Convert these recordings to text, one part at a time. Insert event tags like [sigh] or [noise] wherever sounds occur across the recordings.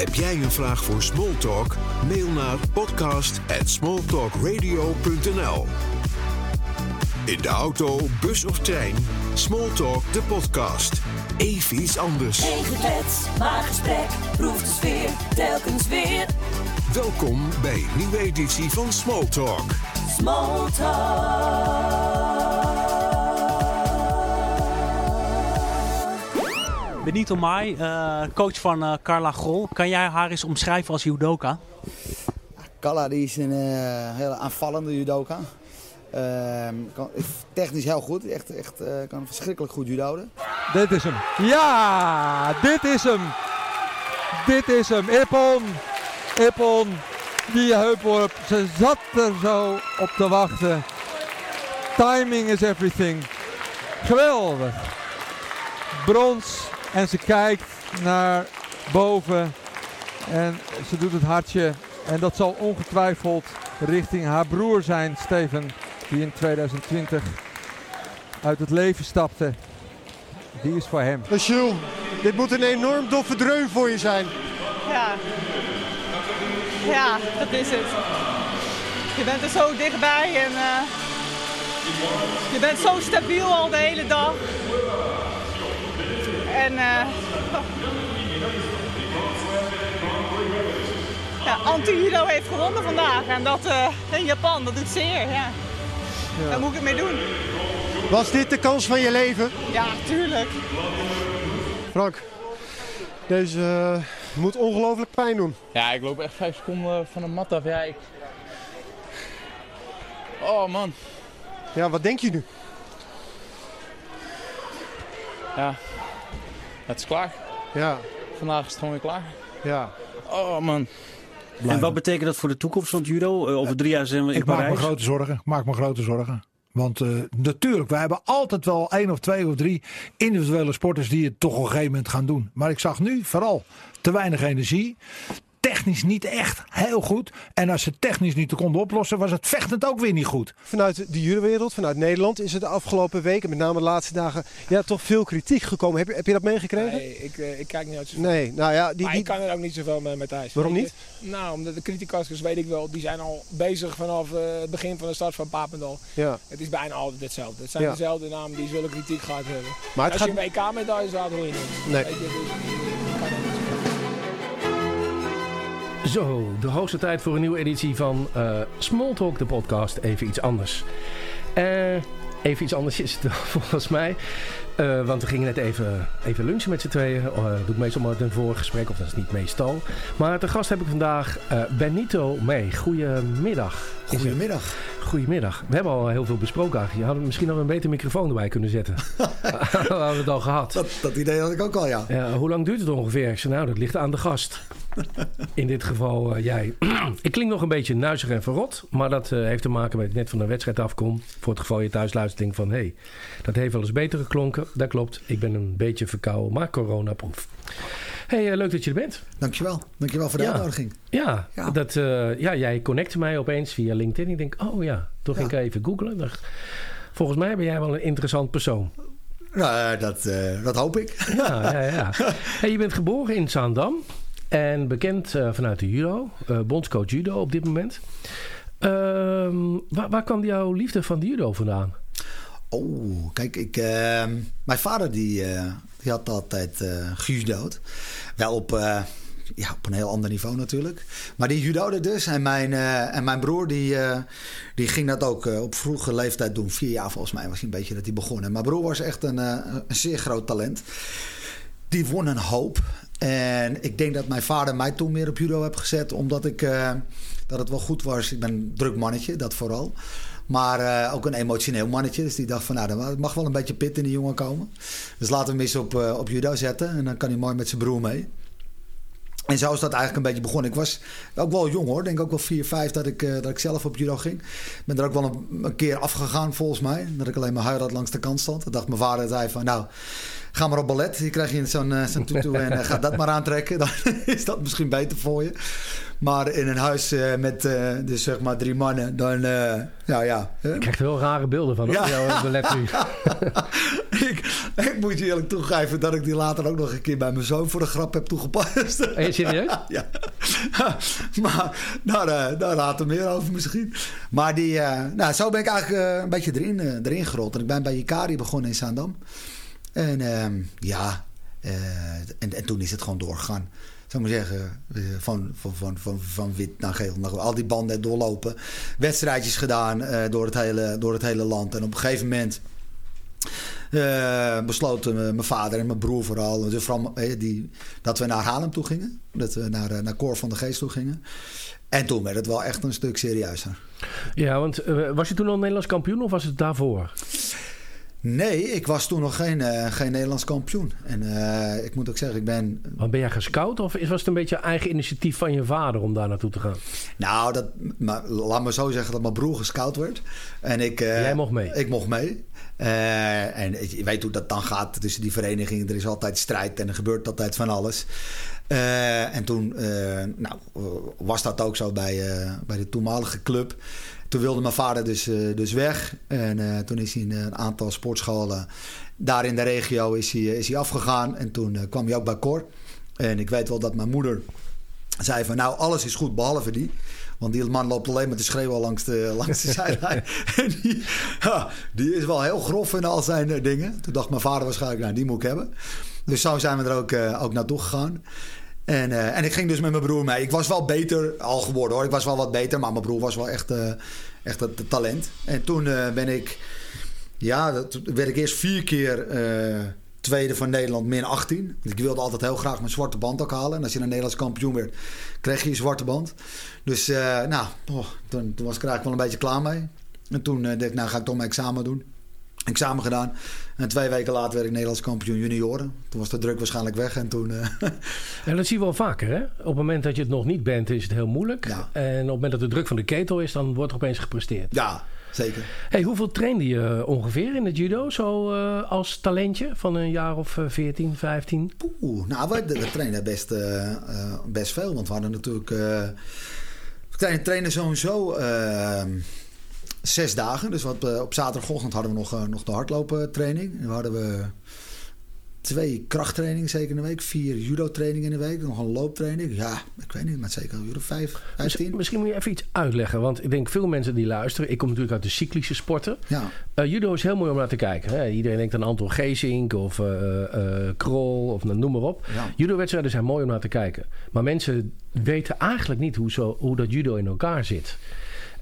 Heb jij een vraag voor Smalltalk? Mail naar podcast@smalltalkradio.nl. In de auto, bus of trein, Smalltalk de podcast. Even iets anders. Geen geklets, maar gesprek. Proef de sfeer, telkens weer. Welkom bij een nieuwe editie van Smalltalk. Smalltalk. Benito Mai, uh, coach van uh, Carla Grol. Kan jij haar eens omschrijven als judoka? Carla die is een uh, hele aanvallende judoka. Kan, technisch heel goed, echt, echt kan verschrikkelijk goed judoden. Dit is hem. Ja, dit is hem. Dit is hem. Ippon. Ippon. Die heupworp. Ze zat er zo op te wachten. Timing is everything. Geweldig. Brons. En ze kijkt naar boven. En ze doet het hartje. En dat zal ongetwijfeld richting haar broer zijn, Steven. Die in 2020 uit het leven stapte. Die is voor hem. Jules, dit moet een enorm doffe dreun voor je zijn. Ja. Ja, dat is het. Je bent er zo dichtbij en uh, je bent zo stabiel al de hele dag. En uh, ja, Anti-Judo heeft gewonnen vandaag en dat uh, in Japan, dat doet zeer. Ja. Ja. Daar moet ik het mee doen. Was dit de kans van je leven? Ja, tuurlijk. Frank, deze uh, moet ongelooflijk pijn doen. Ja, ik loop echt vijf seconden van een mat af. Ja, ik... Oh man. Ja, wat denk je nu? Ja, het is klaar. Ja. Vandaag is het gewoon weer klaar. Ja. Oh man. Blijven. En wat betekent dat voor de toekomst van het judo? Uh, over drie jaar zijn we in ik Parijs. maak me grote zorgen. Ik maak me grote zorgen. Want uh, natuurlijk, wij hebben altijd wel één of twee of drie individuele sporters die het toch op een gegeven moment gaan doen. Maar ik zag nu vooral te weinig energie. Technisch niet echt heel goed. En als ze technisch niet konden oplossen, was het vechtend ook weer niet goed. Vanuit de judowereld, vanuit Nederland, is het de afgelopen weken, met name de laatste dagen, ja, toch veel kritiek gekomen. Heb je, heb je dat meegekregen? Nee, ik, ik kijk niet uit zoveel. Nee, nou ja, die, maar die... ik kan er ook niet zoveel mee met thuis. Waarom niet? Nou, omdat de criticasters, weet ik wel, die zijn al bezig vanaf uh, het begin van de start van Papendal. Ja. Het is bijna altijd hetzelfde. Het zijn ja. dezelfde namen die zullen kritiek gehad hebben. Maar het als gaat... je een WK-medaille staat, hoor je niet. Nee. Zo, de hoogste tijd voor een nieuwe editie van uh, Smalltalk, de podcast. Even iets anders. Uh, even iets anders is het [laughs] volgens mij. Uh, want we gingen net even, even lunchen met z'n tweeën. Doe ik meestal maar een voorgesprek, of dat is niet meestal. Maar te gast heb ik vandaag Benito mee. Goedemiddag. Goedemiddag. Goedemiddag. We hebben al heel veel besproken. Je had misschien nog een beter microfoon erbij kunnen zetten. [laughs] [laughs] we hadden het al gehad. Dat, dat idee had ik ook al, ja. ja. Hoe lang duurt het ongeveer? Ik zei, nou, dat ligt aan de gast. [laughs] In dit geval uh, jij. [clears throat] ik klink nog een beetje nuizig en verrot. Maar dat uh, heeft te maken met net van de wedstrijd afkom. Voor het geval je thuis luistert van... hé, hey, dat heeft wel eens beter geklonken. Dat klopt. Ik ben een beetje verkouden, maar coronaproef. Hey, uh, leuk dat je er bent. Dankjewel. Dankjewel voor de ja. uitnodiging. Ja, ja. Dat, ja, jij connecte mij opeens via LinkedIn. Ik denk, oh ja, toen ging ik even googlen. Volgens mij ben jij wel een interessant persoon. Nou, dat, dat hoop ik. Ja, ja, ja. [laughs] Hey, je bent geboren in Zaandam. En bekend uh, vanuit de judo, uh, bondscoach judo op dit moment. Uh, waar, waar, kwam jouw liefde van de judo vandaan? Oh, kijk, ik, uh, mijn vader die, die had altijd uh. Wel op, ja, op een heel ander niveau natuurlijk. Maar die judo'de dus. En mijn, en mijn broer die, die ging dat ook op vroege leeftijd doen. Vier jaar volgens mij was hij een beetje dat hij begon. En mijn broer was echt een, een zeer groot talent. Die won een hoop. En ik denk dat mijn vader mij toen meer op judo heeft gezet. Omdat ik, dat het wel goed was. Ik ben een druk mannetje, dat vooral. Maar eh, ook een emotioneel mannetje. Dus die dacht van, nou, er mag wel een beetje pit in die jongen komen. Dus laten we hem eens op, eh, op judo zetten. En dan kan hij mooi met zijn broer mee. En zo is dat eigenlijk een beetje begonnen. Ik was ook wel jong hoor. Denk ook wel 4, 5 dat ik, eh, dat ik zelf op judo ging. Ben er ook wel een, keer afgegaan volgens mij. Dat ik alleen maar huid langs de kant stond. Dat dacht mijn vader zei van nou... Ga maar op ballet. Hier krijg je zo'n uh, zo'n tutu en uh, ga dat maar aantrekken. [laughs] Dan is dat misschien beter voor je. Maar in een huis uh, met dus zeg maar drie mannen, dan ja, ja. Je krijgt wel rare beelden van ja. jouw ballet nu. [laughs] ik, ik, moet je eerlijk toegeven dat ik die later ook nog een keer bij mijn zoon voor de grap heb toegepast. En je serieus? [laughs] ja. maar daar, daar later meer over misschien. Maar die, nou, zo ben ik eigenlijk een beetje erin, erin gerold. En ik ben bij Ikari begonnen in Zaandam. En uh, ja, uh, en, en toen is het gewoon doorgegaan. Zou ik maar zeggen, van, van, van, van, van wit naar geel. Naar, al die banden doorlopen. Wedstrijdjes gedaan uh, door, het hele, door het hele land. En op een gegeven moment besloten mijn vader en mijn broer vooral... Dus vooral die, dat we naar Haarlem toe gingen. Dat we naar, naar Cor van de Geest toe gingen. En toen werd het wel echt een stuk serieuzer. Ja, want was je toen al Nederlands kampioen of was het daarvoor? Nee, ik was toen nog geen, uh, geen Nederlands kampioen. En uh, ik moet ook zeggen, ik ben... Maar ben jij gescout of was het een beetje eigen initiatief van je vader om daar naartoe te gaan? Nou, dat, maar, laat me zo zeggen dat mijn broer gescout werd. En ik... Uh, Jij mocht mee? Ik mocht mee. en je weet hoe dat dan gaat tussen die verenigingen. Er is altijd strijd en er gebeurt altijd van alles. en toen nou, was dat ook zo bij, bij de toenmalige club toen wilde mijn vader dus, uh, dus weg. En uh, toen is hij in een aantal sportscholen daar in de regio is hij, is hij afgegaan. En toen kwam hij ook bij Cor. En ik weet wel dat mijn moeder zei van nou alles is goed behalve die. Want die man loopt alleen maar te schreeuwen langs de, [laughs] langs de [laughs] zijlijn. en die, ja, die is wel heel grof in al zijn dingen. Toen dacht mijn vader waarschijnlijk, nou die moet ik hebben. Dus zo zijn we er ook, ook naartoe gegaan. En, uh, en ik ging dus met mijn broer mee. Ik was wel beter al geworden hoor. Ik was wel wat beter, maar mijn broer was wel echt, uh, echt het talent. En toen uh, ben ik, ja, werd ik eerst vier keer tweede van Nederland, min 18. Ik wilde altijd heel graag mijn zwarte band ook halen. En als je een Nederlands kampioen werd, kreeg je een zwarte band. Dus nou, oh, toen, toen, was ik er eigenlijk wel een beetje klaar mee. En toen dacht ik, nou ga ik toch mijn examen doen examen gedaan. En twee weken later werd ik Nederlands kampioen junioren. Toen was de druk waarschijnlijk weg en toen... Uh... [laughs] En dat zie je wel vaker, hè? Op het moment dat je het nog niet bent, is het heel moeilijk. Ja. En op het moment dat de druk van de ketel is, dan wordt er opeens gepresteerd. Ja, zeker. Hey, hoeveel trainde je ongeveer in het judo, zo uh, als talentje van een jaar of uh, 14, 15? Oeh, nou, we, we trainen best, uh, best veel. Want we hadden natuurlijk... we trainen sowieso zes dagen. Dus wat, uh, op zaterdagochtend hadden we nog, uh, nog de hardlopen-training. En dan hadden we twee krachttrainingen zeker in de week. Vier judo-trainingen in de week. Nog een looptraining. Ja, ik weet niet, maar zeker al uur vijf, vijftien. Misschien moet je even iets uitleggen. Want ik denk veel mensen die luisteren... Ik kom natuurlijk uit de cyclische sporten. Ja. Uh, judo is heel mooi om naar te kijken. Hè? Iedereen denkt aan Anton Geesink of uh, Krol of nou, noem maar op. Ja. Judo-wedstrijden zijn mooi om naar te kijken. Maar mensen weten eigenlijk niet hoe, zo, hoe dat judo in elkaar zit.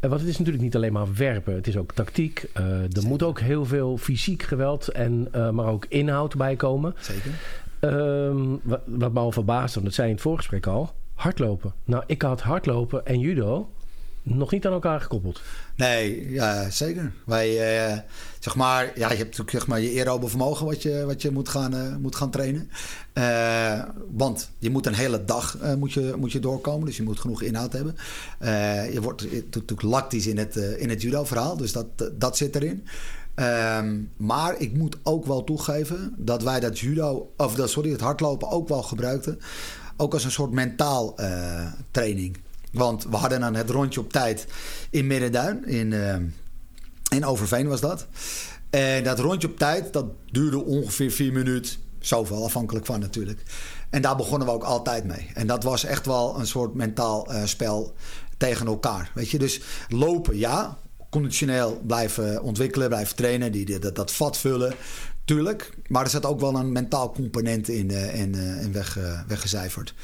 Uh, want het is natuurlijk niet alleen maar werpen. Het is ook tactiek. Uh, er moet ook heel veel fysiek geweld, en, uh, maar ook inhoud bij komen. Zeker. Um, wat, wat me al verbaast, want dat zei in het voorgesprek al. Hardlopen. Nou, ik had hardlopen en judo nog niet aan elkaar gekoppeld. Nee, ja, zeker. Wij, uh, zeg maar, ja, je hebt natuurlijk zeg maar, je aerobe vermogen wat je, wat je moet, gaan, uh, moet gaan trainen. Uh, want je moet een hele dag moet je, moet je doorkomen, dus je moet genoeg inhoud hebben. je wordt natuurlijk lactisch in het, in het judo-verhaal, dus dat, dat zit erin. Um, maar ik moet ook wel toegeven dat wij dat judo, of dat, sorry, het hardlopen ook wel gebruikten. Ook als een soort mentaal training. Want we hadden dan het rondje op tijd in Middenduin. In, uh, in Overveen was dat. En dat rondje op tijd, dat duurde ongeveer vier minuten. Zoveel, afhankelijk van natuurlijk. En daar begonnen we ook altijd mee. En dat was echt wel een soort mentaal uh, spel tegen elkaar. Weet je, dus lopen, ja. Conditioneel blijven ontwikkelen, blijven trainen. Die, dat, dat vat vullen, tuurlijk. Maar er zat ook wel een mentaal component in, uh, in weg, weggecijferd.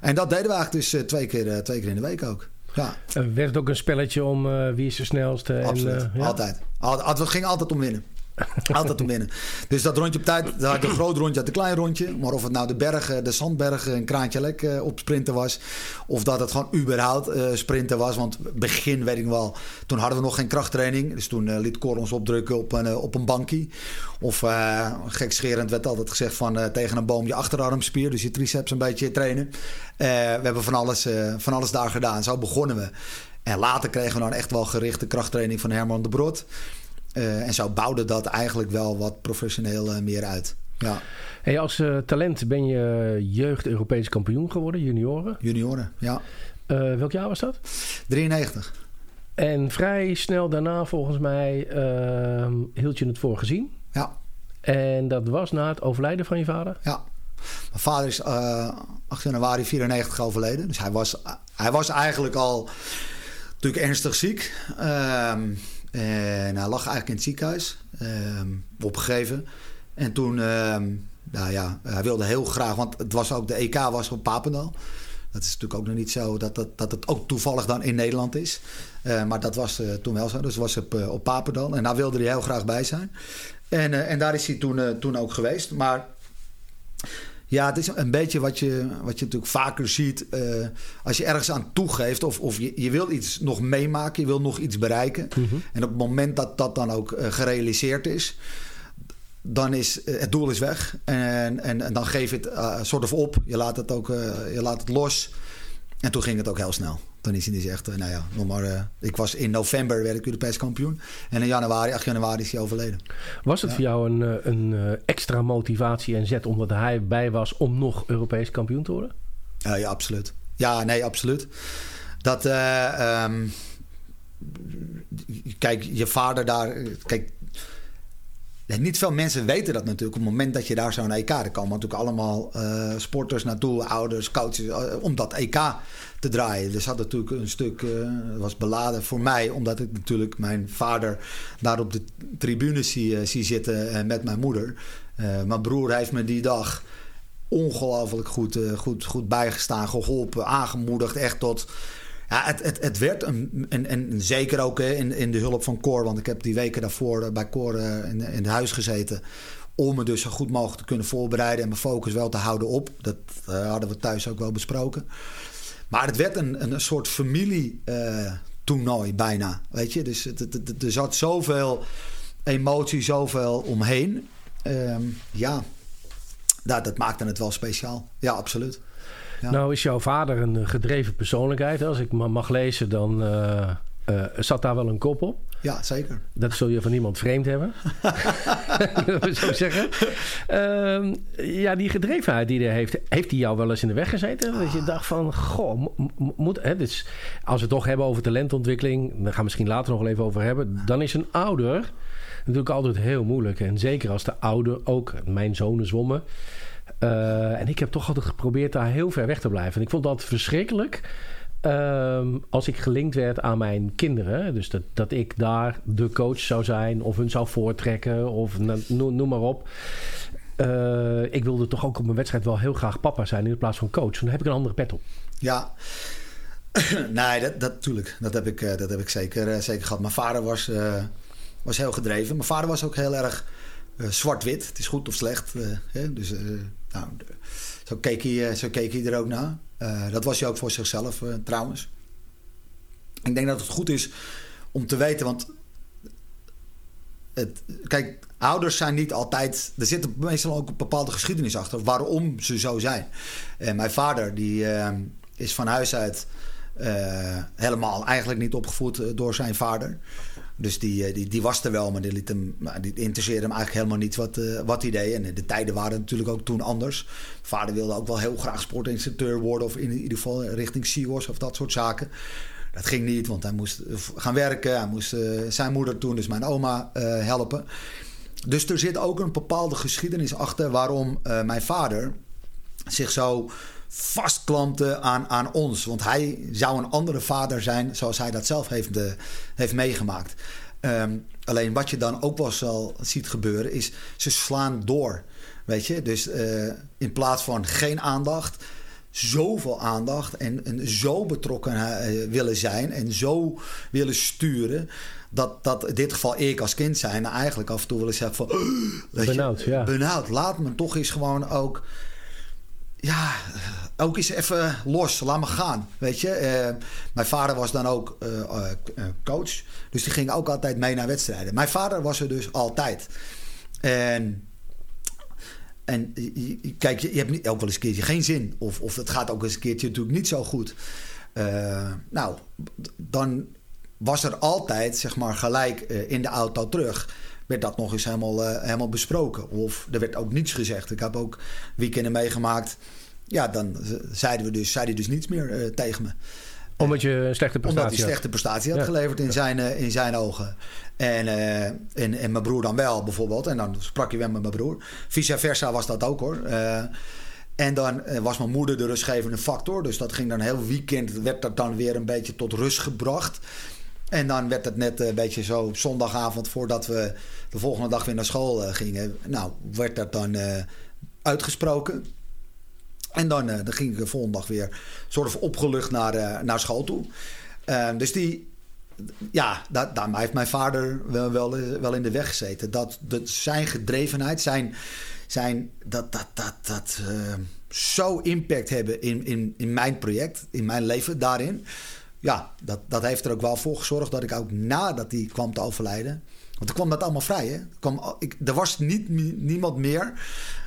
En dat deden we eigenlijk dus twee keer, twee keer in de week ook. Ja. Werd het ook een spelletje om uh, wie is de snelste? Absoluut, en, ja? altijd. Het ging altijd om winnen. [laughs] Altijd om winnen. Dus dat rondje op tijd, dat had een groot rondje, had een klein rondje. Maar of het nou de bergen, de zandbergen, een kraantje lek uh, op sprinten was. Of dat het gewoon überhaupt uh, sprinten was. Want begin weet ik wel, toen hadden we nog geen krachttraining. Dus toen uh, liet Cor ons opdrukken op een, op een bankie. Of gekscherend werd altijd gezegd van tegen een boom je achterarmspier. Dus je triceps een beetje trainen. we hebben van alles, van alles daar gedaan. Zo begonnen we. En later kregen we dan echt wel gerichte krachttraining van Herman de Brod. Uh, en zo bouwde dat eigenlijk wel wat professioneel uh, meer uit. Ja. Hey, als uh, talent ben je jeugd Europees kampioen geworden, junioren? Junioren, ja. welk jaar was dat? 93. En vrij snel daarna, volgens mij, ehm, hield je het voor gezien. Ja. En dat was na het overlijden van je vader? Ja. Mijn vader is 8 januari 94 overleden. Dus hij was, hij was eigenlijk al natuurlijk ernstig ziek. Ehm, en hij lag eigenlijk in het ziekenhuis, um, opgegeven. En toen, um, nou ja, hij wilde heel graag, want het was ook de EK was op Papendal. Dat is natuurlijk ook nog niet zo dat, dat, dat het ook toevallig dan in Nederland is. Uh, maar dat was uh, toen wel zo. Dus was op, uh, op Papendal. En daar wilde hij heel graag bij zijn. En, en daar is hij toen, toen ook geweest. Maar ja, het is een beetje wat je, wat je natuurlijk vaker ziet. Uh, als je ergens aan toegeeft of, of je, je wil iets nog meemaken, je wil nog iets bereiken. Mm -hmm. En op het moment dat dat dan ook uh, gerealiseerd is, dan is uh, het doel is weg. En, en, en dan geef je het soort of op. Je laat het ook je laat het los. En toen ging het ook heel snel. Toen is hij dus echt, nou ja, nog maar. Uh, ik was in november werd ik Europees kampioen. En in januari, 8 januari is hij overleden. Was het ja. voor jou een, eh, een extra motivatie en zet omdat hij bij was om nog Europees kampioen te worden? Uh, ja, absoluut. Ja, nee, absoluut. Dat, uh, um, kijk, je vader daar. Kijk, niet veel mensen weten dat natuurlijk. Op het moment dat je daar zo'n EK... er komen natuurlijk allemaal uh, sporters naartoe, ouders, coaches... Uh, om dat EK te draaien. Dus had natuurlijk een stuk... Uh, was beladen voor mij... omdat ik natuurlijk mijn vader daar op de tribune zie, zie zitten met mijn moeder. mijn broer heeft me die dag ongelooflijk goed, goed, goed bijgestaan, geholpen, aangemoedigd. Echt tot ja, het, het, het werd, een, en, en zeker ook in, in de hulp van Cor, want ik heb die weken daarvoor bij Cor in, in het huis gezeten. Om me dus zo goed mogelijk te kunnen voorbereiden en mijn focus wel te houden op. Dat uh, hadden we thuis ook wel besproken. Maar het werd een, een soort familie-toernooi uh, bijna. Weet je, dus er zat zoveel emotie, zoveel omheen. Um, ja, dat, dat maakte het wel speciaal. Ja, absoluut. Ja. Nou is jouw vader een gedreven persoonlijkheid. Als ik mag lezen, dan uh, uh, zat daar wel een kop op. Ja, zeker. Dat zul je van niemand vreemd hebben. [laughs] [laughs] zo zeggen. Uh, ja, die gedrevenheid die hij heeft, heeft hij jou wel eens in de weg gezeten? Ah. Dat je dacht van, goh, moet... Hè, dus als we het toch hebben over talentontwikkeling... daar gaan we misschien later nog wel even over hebben. Dan is een ouder natuurlijk altijd heel moeilijk. En zeker als de ouder ook... Mijn zonen zwommen... Uh, en ik heb toch altijd geprobeerd daar heel ver weg te blijven. En ik vond dat verschrikkelijk. Um, als ik gelinkt werd aan mijn kinderen. Dus dat, dat ik daar de coach zou zijn. Of hun zou voortrekken. Of noem, maar op. Uh, ik wilde toch ook op mijn wedstrijd wel heel graag papa zijn. In plaats van coach. Dan heb ik een andere pet op. Ja. [clears throat] nee, dat, dat, tuurlijk. Dat heb ik, dat heb ik zeker, zeker gehad. Mijn vader was, was heel gedreven. Mijn vader was ook heel erg zwart-wit. Het is goed of slecht. Hè? Dus nou, zo, keek hij, zo keek hij er ook naar. dat was hij ook voor zichzelf trouwens. Ik denk dat het goed is om te weten, want het, kijk, ouders zijn niet altijd. Er zit meestal ook een bepaalde geschiedenis achter waarom ze zo zijn. En mijn vader, die is van huis uit helemaal eigenlijk niet opgevoed door zijn vader. Dus die, die, die was er wel, maar die, liet hem, die interesseerde hem eigenlijk helemaal niet wat, uh, wat hij deed. En de tijden waren natuurlijk ook toen anders. Vader wilde ook wel heel graag sportinstructeur worden, of in ieder geval richting CIO's of dat soort zaken. Dat ging niet, want hij moest gaan werken. Hij moest zijn moeder toen, dus mijn oma, helpen. Dus er zit ook een bepaalde geschiedenis achter waarom mijn vader zich zo vastklampte aan, aan ons. Want hij zou een andere vader zijn zoals hij dat zelf heeft, de, heeft meegemaakt. Um, alleen wat je dan ook wel zal ziet gebeuren is ze slaan door. Weet je, dus uh, in plaats van geen aandacht, zoveel aandacht en, en zo betrokken uh, willen zijn en zo willen sturen dat, dat in dit geval ik als kind zijn eigenlijk af en toe wel eens zeg van... [gasps] Benauwd, ja. Benauwd. Laat me toch eens gewoon ook... Ja, ook eens even los. Laat me gaan, weet je. Eh, mijn vader was dan ook eh, eh, coach. Dus die ging ook altijd mee naar wedstrijden. Mijn vader was er dus altijd. En... En kijk, je hebt niet, ook wel eens een keertje geen zin. Of, of het gaat ook eens een keertje natuurlijk niet zo goed. Eh, nou, dan was er altijd, zeg maar, gelijk eh, in de auto terug. Werd dat nog eens helemaal, eh, helemaal besproken. Of er werd ook niets gezegd. Ik heb ook weekenden meegemaakt. Ja, dan zeiden we dus, zei hij dus niets meer eh, tegen me. Omdat je een slechte prestatie Omdat hij slechte prestatie had geleverd in zijn, eh, in zijn ogen. En, en, en mijn broer dan wel, bijvoorbeeld. En dan sprak je wel met mijn broer. Vice versa was dat ook hoor. En dan was mijn moeder de rustgevende factor. Dus dat ging dan heel weekend, werd dat dan weer een beetje tot rust gebracht. En dan werd het net een beetje zo op zondagavond voordat we de volgende dag weer naar school eh, gingen. Nou, werd dat dan eh, uitgesproken. En dan, eh, dan ging ik de volgende dag weer soort van opgelucht naar, eh, naar school toe. Eh, dus die, ja, daar, daar heeft mijn vader wel, wel, eh, in de weg gezeten. Dat, dat zijn gedrevenheid, zijn, zijn dat, dat, dat, dat eh, zo impact hebben in, in, in mijn project, in mijn leven daarin. Ja, dat, dat heeft er ook wel voor gezorgd dat ik ook nadat hij kwam te overlijden. Want toen kwam dat allemaal vrij. Hè? Er, ik, er was niet, niemand meer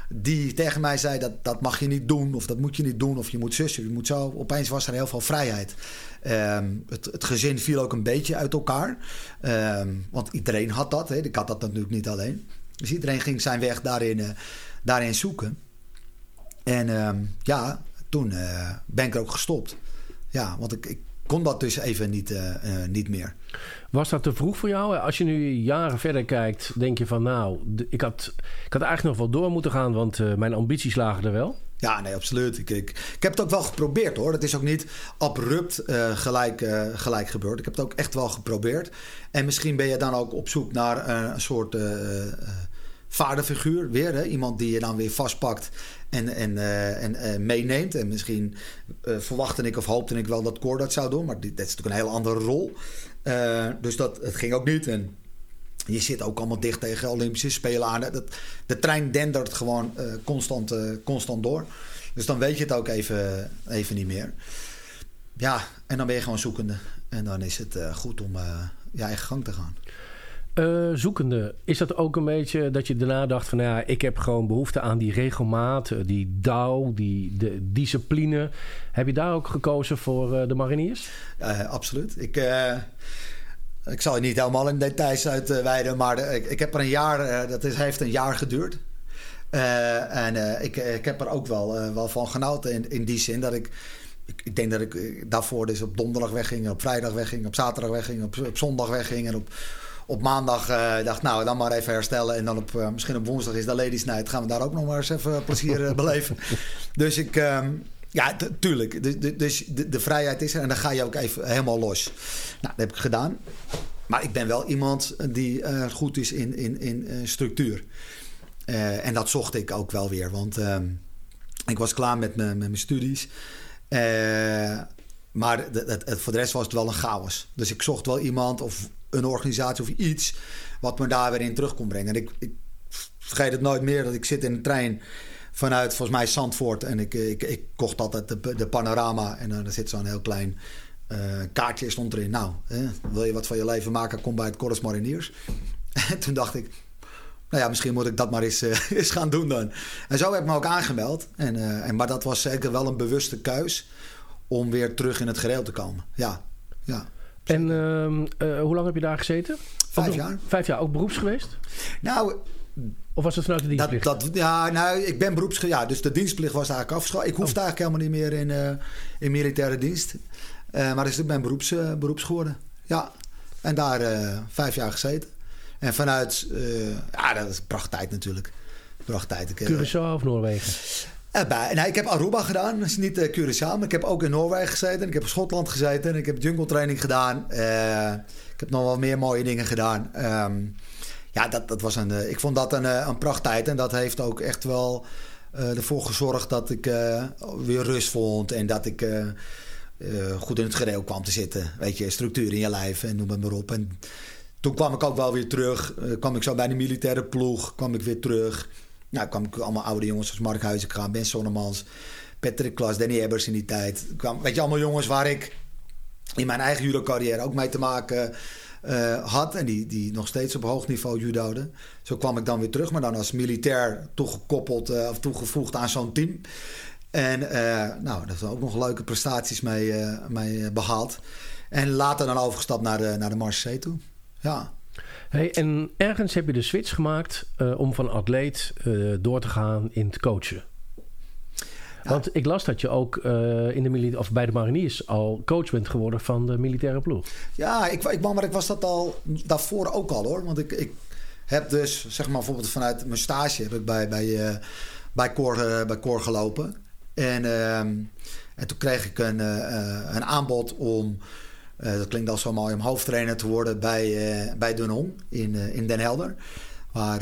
die tegen mij zei dat dat mag je niet doen of dat moet je niet doen of je moet zussen, je moet zo. Opeens was er heel veel vrijheid. Ehm, het, het gezin viel ook een beetje uit elkaar, Ehm, want iedereen had dat. Hè. Ik had dat natuurlijk niet alleen. Dus iedereen ging zijn weg daarin, eh, daarin zoeken. En ehm, ja, toen eh, ben ik er ook gestopt. Ja, want ik kon dat dus even niet, eh, eh, niet meer. Was dat te vroeg voor jou? Als je nu jaren verder kijkt, denk je van nou, ik had, ik had eigenlijk nog wel door moeten gaan, want eh, mijn ambities lagen er wel. Ja, nee, absoluut. Ik, ik, ik heb het ook wel geprobeerd hoor. Het is ook niet abrupt gelijk, gelijk gebeurd. Ik heb het ook echt wel geprobeerd. En misschien ben je dan ook op zoek naar een soort vaderfiguur weer. Hè? Iemand die je dan weer vastpakt en, en, eh, en eh, meeneemt. En misschien eh, verwachtte ik of hoopte ik wel dat Cor dat zou doen. Maar dit, dat is natuurlijk een hele andere rol. Eh, dus dat, het ging ook niet. En je zit ook allemaal dicht tegen Olympische Spelen aan. Dat, de trein dendert gewoon constant, constant door. Dus dan weet je het ook even, even niet meer. Ja, en dan ben je gewoon zoekende. En dan is het goed om je eigen gang te gaan. Eh, zoekende, is dat ook een beetje dat je daarna dacht van nou ja, ik heb gewoon behoefte aan die regelmaat, eh, die douw, die de discipline. Heb je daar ook gekozen voor eh, de mariniers? Absoluut. Ik, ik zal je niet helemaal in details uitweiden, maar ik, ik heb er een jaar, dat is, heeft een jaar geduurd. En ik, ik heb er ook wel, wel van genoten in, in die zin dat ik, ik, denk dat ik daarvoor dus op donderdag wegging, op vrijdag wegging, op zaterdag wegging, op, op zondag wegging en op, op maandag eh, dacht nou dan maar even herstellen en dan op, eh, misschien op woensdag is de ladies night, gaan we daar ook nog maar eens even plezier eh, beleven. [laughs] Dus ik, ehm, ja, tuurlijk. Dus, de- dus de, de vrijheid is er en dan ga je ook even helemaal los. Nou, dat heb ik gedaan. Maar ik ben wel iemand die goed is in, in, in structuur. En dat zocht ik ook wel weer. Want ehm, ik was klaar met mijn, met mijn studies. Maar de- voor de rest was het wel een chaos. Dus ik zocht wel iemand of een organisatie of iets... wat me daar weer in terug kon brengen. En ik, ik vergeet het nooit meer dat ik zit in een trein vanuit volgens mij Zandvoort. En ik, ik, ik kocht altijd de, de panorama. En dan zit zo'n heel klein eh, kaartje stond erin. Nou, wil je wat van je leven maken, kom bij het Corus Mariniers. [laughs] En toen dacht ik, nou ja, misschien moet ik dat maar eens, eh, [laughs] eens gaan doen dan. En zo heb ik me ook aangemeld. En, eh, en, maar dat was zeker wel een bewuste keus om weer terug in het gereel te komen. Ja, ja. En ehm, eh, hoe lang heb je daar gezeten? Vijf Ook- jaar. Vijf jaar, ook beroeps geweest? Nou, Of was het vanuit de dienstplicht? dat, ja, nou, ik ben beroeps... Ja, dus de dienstplicht was eigenlijk afgeschaft. Ik hoefde eigenlijk helemaal niet meer in, eh, in militaire dienst. Eh, maar dus ik ben beroeps, beroeps geworden. Ja, en daar vijf jaar gezeten. En vanuit... ja, dat is een prachttijd natuurlijk. Prachttijd. Ik, Curaçao of Noorwegen? Bij, nou, ik heb Aruba gedaan, is niet uh, Curaçao. Maar ik heb ook in Noorwegen gezeten. Ik heb in Schotland gezeten. Ik heb jungle training gedaan. Eh, ik heb nog wel meer mooie dingen gedaan. Ehm, ja, dat, dat was een, eh, ik vond dat een, een prachttijd. En dat heeft ook echt wel ervoor gezorgd dat ik weer rust vond. En dat ik goed in het gereel kwam te zitten. Weet je, structuur in je lijf en noem het maar op. En toen kwam ik ook wel weer terug. Kwam ik zo bij de militaire ploeg, kwam ik weer terug. Nou, kwam ik allemaal oude jongens als Mark Huizenga, Ben Sonnemans, Patrick Klas, Danny Ebbers in die tijd. Kwam, weet je, allemaal jongens waar ik in mijn eigen judo-carrière ook mee te maken uh, had. En die, die nog steeds op hoog niveau judoden. Zo kwam ik dan weer terug, maar dan als militair toegekoppeld uh, of toegevoegd aan zo'n team. En uh, nou, daar zijn ook nog leuke prestaties mee, mee behaald. En later dan overgestapt naar de, naar de Marseille toe. Ja. Hey, en ergens heb je de switch gemaakt om van atleet door te gaan in het coachen. Want ik las dat je ook uh, in de of bij de mariniers al coach bent geworden van de militaire ploeg. Ja, ik, ik, maar ik was dat al daarvoor ook al hoor. Want ik, ik heb dus, zeg maar bijvoorbeeld vanuit mijn stage heb ik bij, bij, bij, Cor, bij Cor gelopen. En, ehm, en toen kreeg ik een, een aanbod om, dat klinkt al zo mooi, om hoofdtrainer te worden bij, bij Dunhong in, in Den Helder. Waar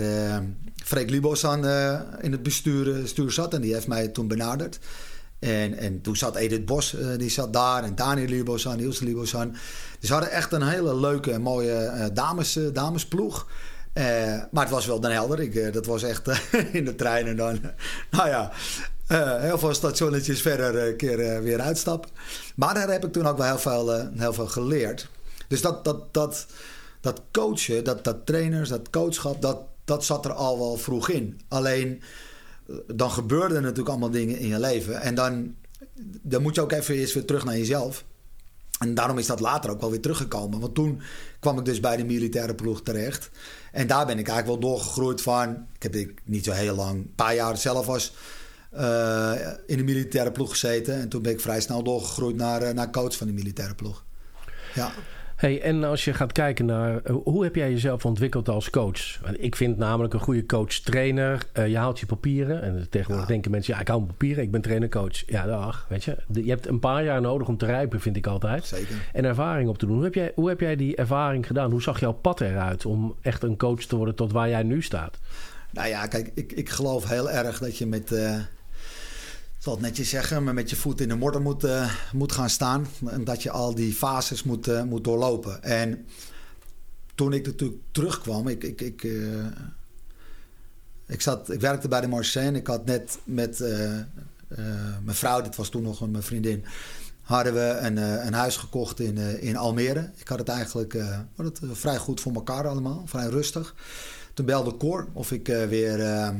Freek Libosan uh, in het bestuur, stuur zat. En die heeft mij toen benaderd. En, en toen zat Edith Bos, uh, die zat daar. En Daniel Libosan, Niels Libosan. Dus ze hadden echt een hele leuke mooie uh, dames, damesploeg. Maar het was wel Den Helder. Ik, dat was echt [laughs] in de trein. En dan, [laughs] nou ja, heel veel stationnetjes verder een keer weer uitstappen. Maar daar heb ik toen ook wel heel veel, heel veel geleerd. Dus dat, dat, dat, dat coachen, dat, dat trainers, dat coachschap, dat, dat zat er al wel vroeg in. Alleen eh, dan gebeurden natuurlijk allemaal dingen in je leven. En dan, dan moet je ook even eerst weer terug naar jezelf. En daarom is dat later ook wel weer teruggekomen. Want toen kwam ik dus bij de militaire ploeg terecht. En daar ben ik eigenlijk wel doorgegroeid van. Ik heb ik niet zo heel lang, een paar jaar zelf was uh, in de militaire ploeg gezeten. En toen ben ik vrij snel doorgegroeid naar, uh, naar coach van de militaire ploeg. Ja. Hey, en als je gaat kijken naar eh, hoe heb jij jezelf ontwikkeld als coach? Ik vind namelijk een goede coach-trainer. Uh, je haalt je papieren. En tegenwoordig denken mensen: ja, ik hou mijn papieren, ik ben trainer-coach. Ja, dag. Weet je, je hebt een paar jaar nodig om te rijpen, vind ik altijd. Zeker. En ervaring op te doen. Hoe heb, jij, hoe heb jij die ervaring gedaan? Hoe zag jouw pad eruit om echt een coach te worden tot waar jij nu staat? Nou ja, kijk, ik, ik geloof heel erg dat je met. Uh het netjes zeggen, maar met je voet in de modder moet, uh, moet gaan staan. En dat je al die fases moet, uh, moet doorlopen. En toen ik natuurlijk terugkwam, ik, ik, ik, uh, ik, zat, ik werkte bij de Marseille. Ik had net met mijn vrouw, dit was toen nog mijn vriendin, hadden we een, een huis gekocht in, in Almere. Ik had het eigenlijk het, vrij goed voor elkaar allemaal, vrij rustig. Toen belde Cor of ik weer ehm,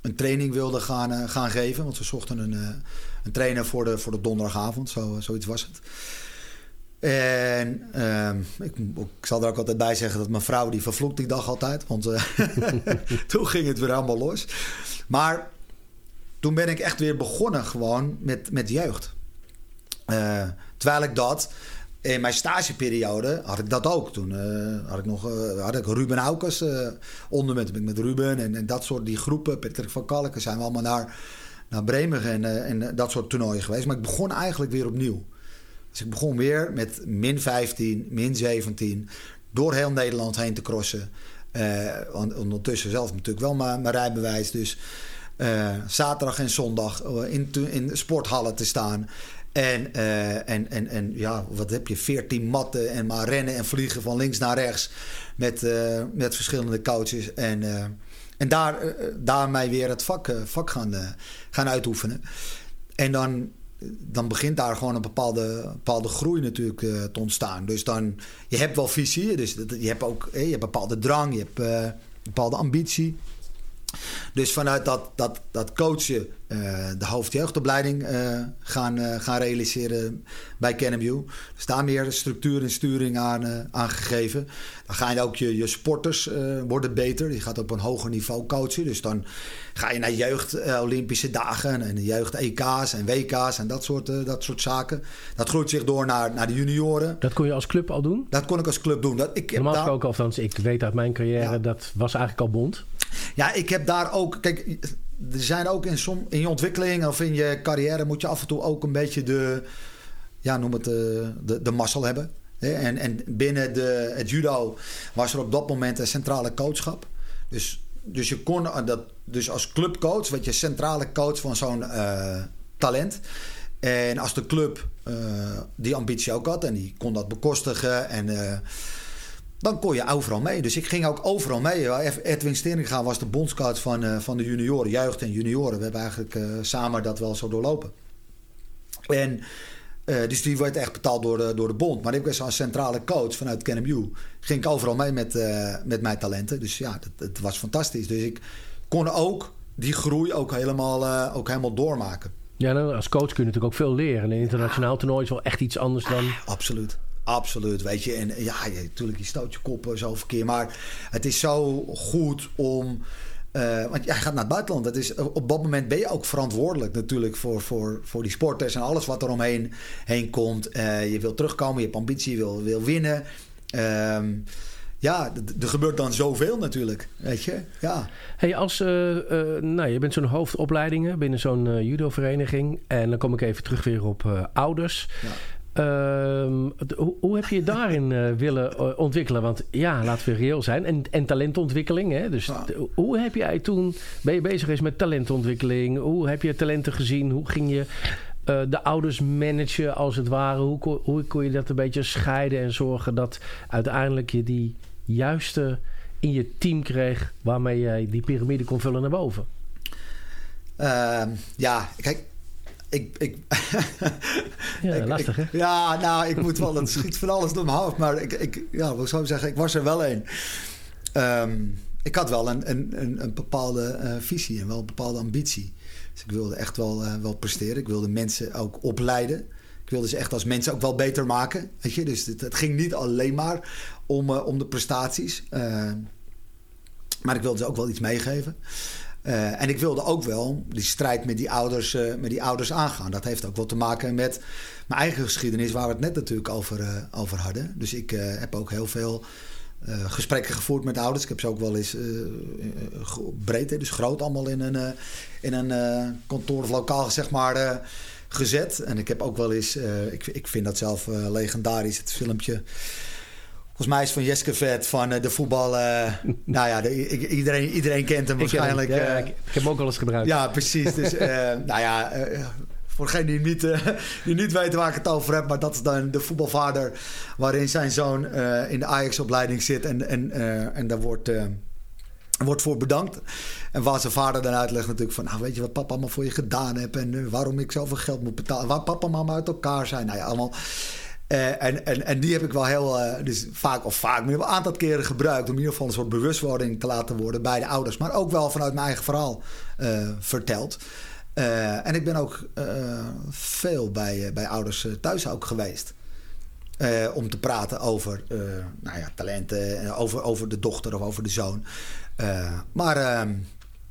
een training wilde gaan, uh, gaan geven. Want ze zochten een, uh, een trainer voor de, voor de donderdagavond. Zo, uh, zoiets was het. En ehm, ik, zal er ook altijd bij zeggen dat mijn vrouw die vervloekt die dag altijd. Want [laughs] toen ging het weer allemaal los. Maar toen ben ik echt weer begonnen gewoon met, met jeugd. terwijl ik dat in mijn stageperiode had ik dat ook. Toen uh, had ik nog uh, had ik Ruben Aukers uh, onder met, met Ruben en, en, dat soort die groepen. Patrick van Kalken zijn we allemaal naar, naar Bremen en, en dat soort toernooien geweest. Maar ik begon eigenlijk weer opnieuw. Dus ik begon weer met min 15, min 17, door heel Nederland heen te crossen. ondertussen zelf natuurlijk wel mijn, mijn rijbewijs. Dus zaterdag en zondag in, in sporthallen te staan. En, uh, en, en, en ja, wat heb je? 14 matten en maar rennen en vliegen van links naar rechts. Met, uh, met verschillende coaches. En, uh, en daar, daarmee weer het vak, vak gaan, gaan uitoefenen. En dan, dan begint daar gewoon een bepaalde, bepaalde groei natuurlijk te ontstaan. Dus dan, je hebt wel visie. Dus je hebt ook je hebt bepaalde drang. Je hebt bepaalde ambitie. Dus vanuit dat, dat, dat coachen uh, de hoofdjeugdopleiding uh, gaan, uh, gaan realiseren bij Canview. Dus daar meer structuur en sturing aan, aan gegeven. Dan gaan je ook je, je sporters worden beter. Je gaat op een hoger niveau coachen. Dus dan ga je naar jeugd Olympische dagen en jeugd EK's en WK's en dat soort, dat soort zaken. Dat groeit zich door naar, naar de junioren. Dat kon je als club al doen? Dat kon ik als club doen. Dat, ik Normaal gesproken, daar... althans, ik weet uit mijn carrière, dat was eigenlijk al bond. Ja, ik heb daar ook. Kijk, er zijn ook in, som, in je ontwikkeling of in je carrière moet je af en toe ook een beetje de. Ja, noem het de, eh, de, de mazzel hebben. En, en binnen de, het judo was er op dat moment een centrale coachschap. Dus, dus je kon dat, dus als clubcoach, werd je centrale coach van zo'n uh, talent. En als de club die ambitie ook had en die kon dat bekostigen en dan kon je overal mee. Dus ik ging ook overal mee. Edwin Steringa was de bondscoach van, uh, van de junioren, jeugd en junioren. We hebben eigenlijk uh, samen dat wel zo doorlopen. En uh, dus die werd echt betaald door de, door de bond. Maar ik was als centrale coach vanuit KNMU. Ging ik overal mee met, met mijn talenten. Dus ja, het was fantastisch. Dus ik kon ook die groei ook helemaal, ook helemaal doormaken. Ja, nou, als coach kun je natuurlijk ook veel leren. En een internationaal toernooi is wel echt iets anders dan... Ah, absoluut. Absoluut, weet je. En ja, natuurlijk, je stoot je koppen zo verkeer. Maar het is zo goed om... Uh, want jij gaat naar het buitenland. Dat is, op dat moment ben je ook verantwoordelijk natuurlijk voor, voor, voor die sporters en alles wat er omheen heen komt. Uh, je wil terugkomen, je hebt ambitie, je wil, wil winnen. Uh, ja, er gebeurt dan zoveel natuurlijk, weet je. Ja. Hey, als, nou, je bent zo'n hoofdopleidingen binnen zo'n judo-vereniging. En dan kom ik even terug weer op ouders. Ja. Ehm, hoe, hoe, heb je je daarin uh, willen uh, ontwikkelen? Want ja, laten we reëel zijn. En, en talentontwikkeling. Hè? Dus hoe heb jij toen... Ben je bezig geweest met talentontwikkeling? Hoe heb je talenten gezien? Hoe ging je uh, de ouders managen als het ware? Hoe, kon, hoe kon je dat een beetje scheiden en zorgen dat uiteindelijk je die juiste in je team kreeg... waarmee jij die piramide kon vullen naar boven? Ehm, ja, kijk, ik, ik, [laughs] ja, lastig hè? Ja, nou, ik moet wel, het [laughs] schiet van alles door mijn hoofd. Maar ik, ik ja, wat zou ik zeggen, ik was er wel een. Um, ik had wel een, een, een, bepaalde uh, visie en wel een bepaalde ambitie. Dus ik wilde echt wel, uh, wel presteren. Ik wilde mensen ook opleiden. Ik wilde ze echt als mensen ook wel beter maken. Weet je? Dus het, het ging niet alleen maar om, uh, om de prestaties. maar ik wilde ze ook wel iets meegeven. Uh, en ik wilde ook wel die strijd met die, ouders, uh, met die ouders aangaan. Dat heeft ook wel te maken met mijn eigen geschiedenis, waar we het net natuurlijk over, uh, over hadden. Dus ik heb ook heel veel gesprekken gevoerd met ouders. Ik heb ze ook wel eens breed, dus groot allemaal in een, in een kantoor of lokaal zeg maar, gezet. En ik heb ook wel eens, ik, ik vind dat zelf legendarisch, het filmpje Volgens mij is van Jeske Vet van uh, de voetbal. [laughs] Nou ja, de, iedereen, iedereen kent hem waarschijnlijk. Ik, ja, ik, ik, heb hem ook al eens gebruikt. Ja, precies. Dus uh, [laughs] nou ja, voor degenen die niet, die niet weten waar ik het over heb, maar dat is dan de voetbalvader waarin zijn zoon in de Ajax-opleiding zit en, en, en daar wordt. Wordt voor bedankt. En waar zijn vader dan uitlegt natuurlijk van... Nou, weet je wat papa allemaal voor je gedaan heeft... en waarom ik zoveel geld moet betalen... waar papa en mama uit elkaar zijn. Nou ja, allemaal uh, en, en, en die heb ik wel heel, uh, dus vaak of vaak, maar een aantal keren gebruikt om in ieder geval een soort bewustwording te laten worden bij de ouders, maar ook wel vanuit mijn eigen verhaal uh, verteld. en ik ben ook veel bij, bij ouders thuis ook geweest. om te praten over nou ja, talenten, over, over de dochter of over de zoon. maar, ehm,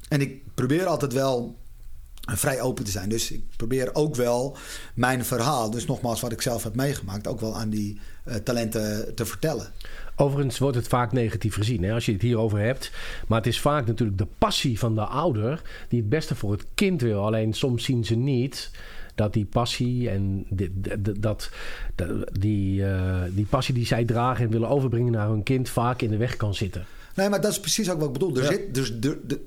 en ik probeer altijd wel vrij open te zijn. Dus ik probeer ook wel mijn verhaal, dus nogmaals wat ik zelf heb meegemaakt, ook wel aan die uh, talenten te vertellen. Overigens wordt het vaak negatief gezien hè, als je het hierover hebt. Maar het is vaak natuurlijk de passie van de ouder die het beste voor het kind wil. Alleen soms zien ze niet dat die passie en die, dat, die, uh, die passie die zij dragen en willen overbrengen naar hun kind vaak in de weg kan zitten. Nee, maar dat is precies ook wat ik bedoel. Er zit, dus de,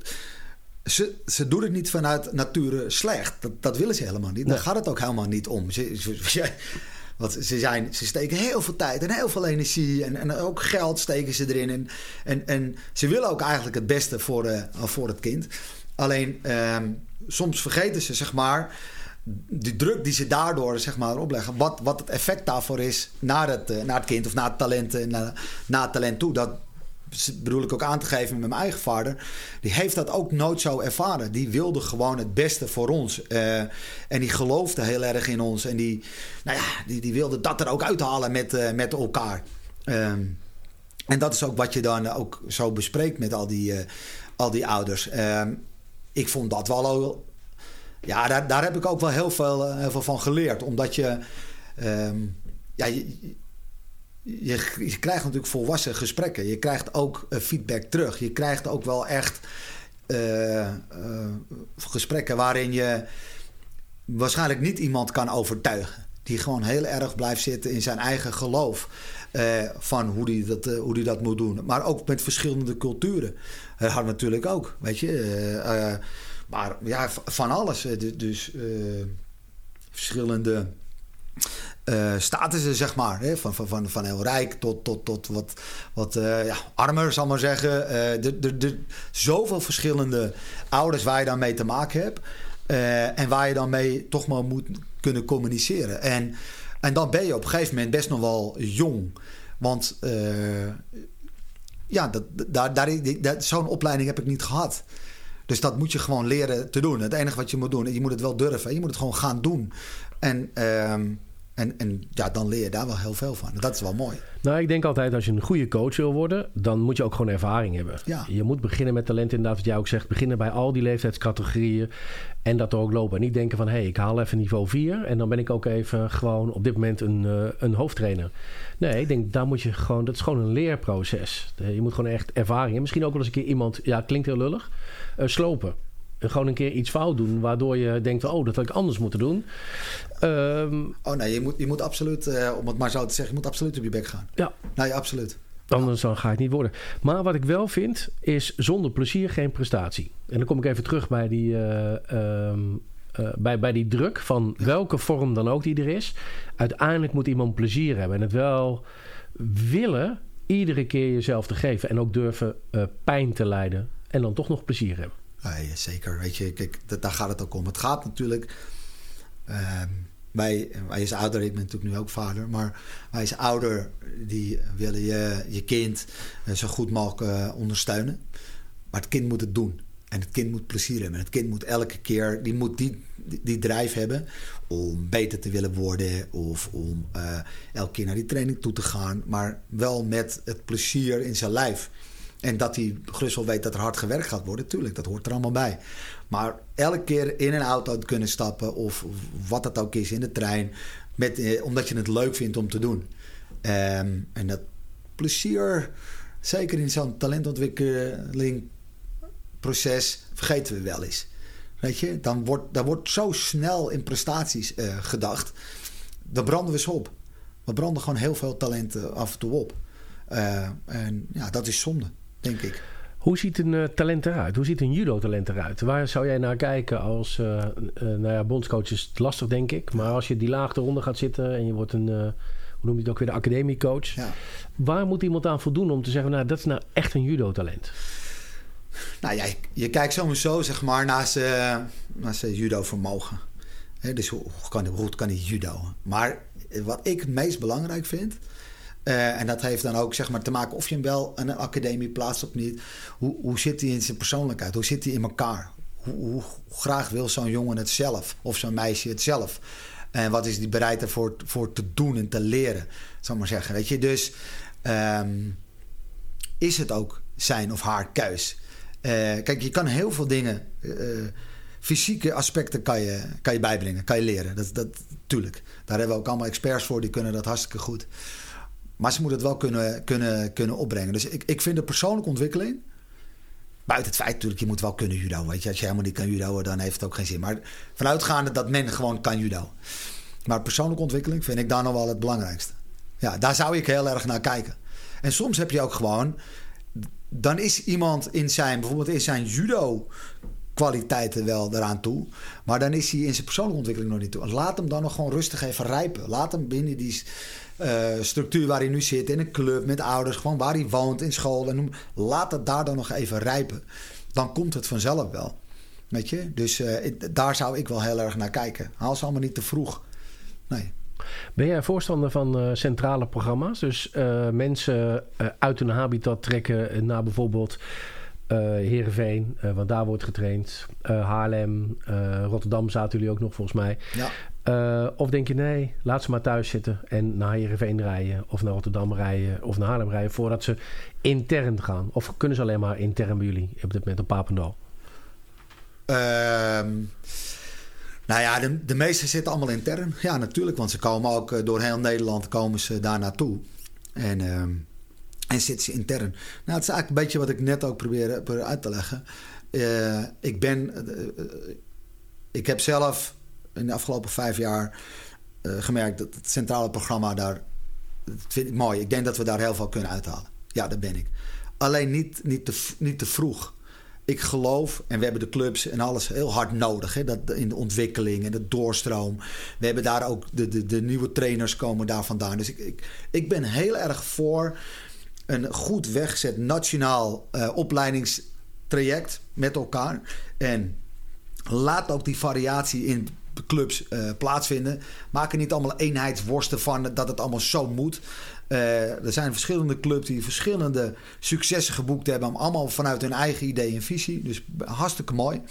ze, ze doen het niet vanuit nature slecht. Dat, dat willen ze helemaal niet. Daar gaat het ook helemaal niet om. Ze, [laughs] ze, want ze, zijn, ze steken heel veel tijd en heel veel energie. En, en ook geld steken ze erin. En, en, en ze willen ook eigenlijk het beste voor, uh, voor het kind. Alleen uh, soms vergeten ze, zeg maar, die druk die ze daardoor zeg maar, opleggen. Wat, wat het effect daarvoor is naar het, uh, naar het kind of naar het talent, naar, naar het talent toe. Dat, bedoel ik ook aan te geven met mijn eigen vader. Die heeft dat ook nooit zo ervaren. Die wilde gewoon het beste voor ons. Uh, en die geloofde heel erg in ons. En die, nou ja, die, die wilde dat er ook uithalen met, uh, met elkaar. Um, en dat is ook wat je dan ook zo bespreekt met al die, uh, al die ouders. Um, ik vond dat wel. Ja, daar, daar heb ik ook wel heel veel, heel veel van geleerd. Omdat je. Um, ja, je, je, krijgt natuurlijk volwassen gesprekken. Je krijgt ook uh, feedback terug. Je krijgt ook wel echt uh, uh, gesprekken waarin je waarschijnlijk niet iemand kan overtuigen. Die gewoon heel erg blijft zitten in zijn eigen geloof. van hoe die, dat, hoe die dat moet doen. Maar ook met verschillende culturen. Dat had natuurlijk ook, weet je. maar ja, van alles. dus verschillende uh, statussen, zeg maar. Hè? Van, van, van, van heel rijk tot, tot, tot wat, wat uh, ja, armer, zal maar zeggen. Uh, zoveel verschillende ouders waar je dan mee te maken hebt. en waar je dan mee toch maar moet kunnen communiceren. En, en dan ben je op een gegeven moment best nog wel jong. Want ja, dat, daar, daar, dat, zo'n opleiding heb ik niet gehad. Dus dat moet je gewoon leren te doen. Het enige wat je moet doen, je moet het wel durven. Je moet het gewoon gaan doen. En, ehm, en, en ja, dan leer je daar wel heel veel van. Dat is wel mooi. Nou, ik denk altijd als je een goede coach wil worden, dan moet je ook gewoon ervaring hebben. Ja. Je moet beginnen met talent, inderdaad, wat jij ook zegt. Beginnen bij al die leeftijdscategorieën en dat er ook lopen. En niet denken van, hé, hey, ik haal even niveau 4 en dan ben ik ook even gewoon op dit moment een, uh, een hoofdtrainer. Nee, ik denk, daar moet je gewoon, dat is gewoon een leerproces. Je moet gewoon echt ervaring hebben. Misschien ook wel eens een keer iemand, ja, klinkt heel lullig, uh, slopen gewoon een keer iets fout doen. Waardoor je denkt, oh, dat had ik anders moeten doen. Um, oh nee, je moet, je moet absoluut, uh, om het maar zo te zeggen, je moet absoluut op je bek gaan. Ja. Nee, absoluut. Anders dan ga je het niet worden. Maar wat ik wel vind, is zonder plezier geen prestatie. En dan kom ik even terug bij die, uh, um, uh, bij, bij die druk van welke vorm dan ook die er is. Uiteindelijk moet iemand plezier hebben. En het wel willen iedere keer jezelf te geven. En ook durven pijn te lijden. En dan toch nog plezier hebben. Nee, zeker. Weet je, kijk, daar gaat het ook om. Het gaat natuurlijk. Uh, wij, wij als ouder, ik ben natuurlijk nu ook vader, maar wij als ouder, die willen je, je kind eh, zo goed mogelijk uh, ondersteunen. Maar het kind moet het doen. En het kind moet plezier hebben. Het kind moet elke keer, die moet die, die, die drijf hebben om beter te willen worden of om uh, elke keer naar die training toe te gaan. Maar wel met het plezier in zijn lijf. En dat hij gerust wel weet dat er hard gewerkt gaat worden, tuurlijk, dat hoort er allemaal bij. Maar elke keer in een auto kunnen stappen, of wat het ook is, in de trein, met, eh, omdat je het leuk vindt om te doen. Um, en dat plezier, zeker in zo'n talentontwikkeling proces, vergeten we wel eens. Weet je, dan wordt, dan wordt zo snel in prestaties uh, gedacht. Dan branden we ze op. We branden gewoon heel veel talenten af en toe op. Uh, en ja, dat is zonde denk ik. Hoe ziet een uh, talent eruit? Hoe ziet een judo-talent eruit? Waar zou jij naar kijken als uh, uh, nou ja, bondscoach? Is lastig, denk ik. Maar als je die laag eronder gaat zitten en je wordt een, hoe noem je het ook weer, de academiecoach. Ja. Waar moet iemand aan voldoen om te zeggen, nou, dat is nou echt een judo-talent? Nou ja, je, je kijkt sowieso zeg maar naar zijn, naar zijn judo-vermogen. dus hoe, hoe, kan, hoe goed kan hij judo? Maar wat ik het meest belangrijk vind uh, en dat heeft dan ook zeg maar, te maken of je hem wel aan een academie plaatst of niet. Hoe, hoe zit hij in zijn persoonlijkheid? Hoe zit hij in elkaar? Hoe, hoe graag wil zo'n jongen het zelf? Of zo'n meisje het zelf? En wat is die bereid ervoor voor te doen en te leren? Zal maar zeggen. Weet je? Dus um, is het ook zijn of haar keus? Uh, kijk, je kan heel veel dingen. Uh, fysieke aspecten kan je, kan je bijbrengen, kan je leren. Dat, dat, tuurlijk. Daar hebben we ook allemaal experts voor, die kunnen dat hartstikke goed. Maar ze moeten het wel kunnen, kunnen, kunnen opbrengen. Dus ik, ik vind de persoonlijke ontwikkeling. Buiten het feit natuurlijk, je moet wel kunnen judo. Weet je, als je helemaal niet kan judo, dan heeft het ook geen zin. Maar vanuitgaande dat men gewoon kan judo. Maar persoonlijke ontwikkeling vind ik daar nog wel het belangrijkste. Ja, daar zou ik heel erg naar kijken. En soms heb je ook gewoon. Dan is iemand in zijn, bijvoorbeeld in zijn judo kwaliteiten wel eraan toe. Maar dan is hij in zijn persoonlijke ontwikkeling nog niet toe. Laat hem dan nog gewoon rustig even rijpen. Laat hem binnen die uh, structuur waar hij nu zit, in een club met ouders, gewoon waar hij woont, in school. En noem, laat het daar dan nog even rijpen. Dan komt het vanzelf wel. Weet je? Dus uh, daar zou ik wel heel erg naar kijken. Haal ze allemaal niet te vroeg. Nee. Ben jij voorstander van uh, centrale programma's? Dus mensen uit hun habitat trekken naar bijvoorbeeld uh, Heerenveen, uh, want daar wordt getraind. Uh, Haarlem, Rotterdam zaten jullie ook nog volgens mij. Ja. of denk je nee, laat ze maar thuis zitten en naar Heerenveen rijden... of naar Rotterdam rijden of naar Haarlem rijden... voordat ze intern gaan? Of kunnen ze alleen maar intern bij jullie op dit moment op Papendal? Ehm, nou ja, de, de zitten allemaal intern. Ja, natuurlijk, want ze komen ook door heel Nederland komen ze daar naartoe. En... Ehm, en zit ze intern. Nou, het is eigenlijk een beetje wat ik net ook probeer, uit te leggen. Uh, ik ben. Uh, ik heb zelf in de afgelopen vijf jaar uh, gemerkt dat het centrale programma daar. Dat vind ik mooi. Ik denk dat we daar heel veel kunnen uithalen. Ja, dat ben ik. Alleen niet, niet, te, niet te vroeg. ik geloof, en we hebben de clubs en alles heel hard nodig. Hè, dat, in de ontwikkeling en de doorstroom. We hebben daar ook de, de, de nieuwe trainers komen daar vandaan. Dus ik, ik, ik ben heel erg voor een goed weggezet nationaal uh, opleidingstraject met elkaar. En laat ook die variatie in clubs uh, plaatsvinden. Maak er niet allemaal eenheidsworsten van dat het allemaal zo moet. Uh, er zijn verschillende clubs die verschillende successen geboekt hebben. Allemaal vanuit hun eigen idee en visie. Dus hartstikke mooi.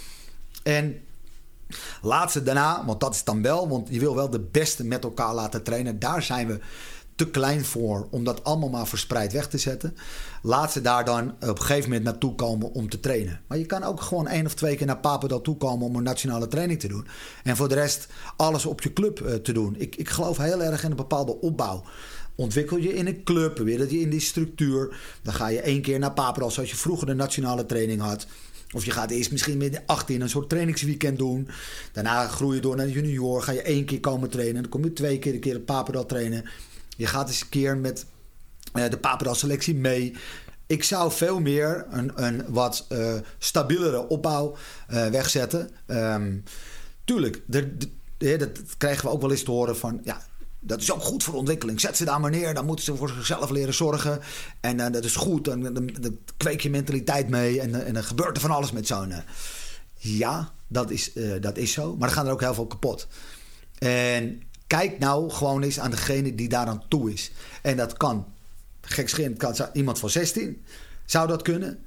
En laat ze daarna, want dat is dan wel, want je wil wel de beste met elkaar laten trainen. Daar zijn we te klein voor om dat allemaal maar verspreid weg te zetten. Laat ze daar dan op een gegeven moment naartoe komen om te trainen. Maar je kan ook gewoon één of twee keer naar Papendal toe komen om een nationale training te doen. En voor de rest alles op je club uh, te doen. Ik, ik geloof heel erg in een bepaalde opbouw. Ontwikkel je in een club, weer dat je in die structuur. Dan ga je één keer naar Papendal zoals je vroeger de nationale training had. Of je gaat eerst misschien met 18 een soort trainingsweekend doen. Daarna groei je door naar junior. Ga je één keer komen trainen. Dan kom je twee keer een keer op Papendal trainen. Je gaat eens een keer met uh, de Papendal selectie mee. Ik zou veel meer een, een wat uh, stabielere opbouw uh, wegzetten. Um, tuurlijk, de, dat krijgen we ook wel eens te horen van... Ja, dat is ook goed voor ontwikkeling. Zet ze daar maar neer. Dan moeten ze voor zichzelf leren zorgen. En dat is goed. Dan, dan, dan, kweek je mentaliteit mee. En, en dan gebeurt er van alles met zo'n... ja, dat is, dat is zo. Maar er gaan er ook heel veel kapot. En kijk nou gewoon eens aan degene die daar aan toe is. En dat kan, gekscherend, kan iemand van 16 zou dat kunnen.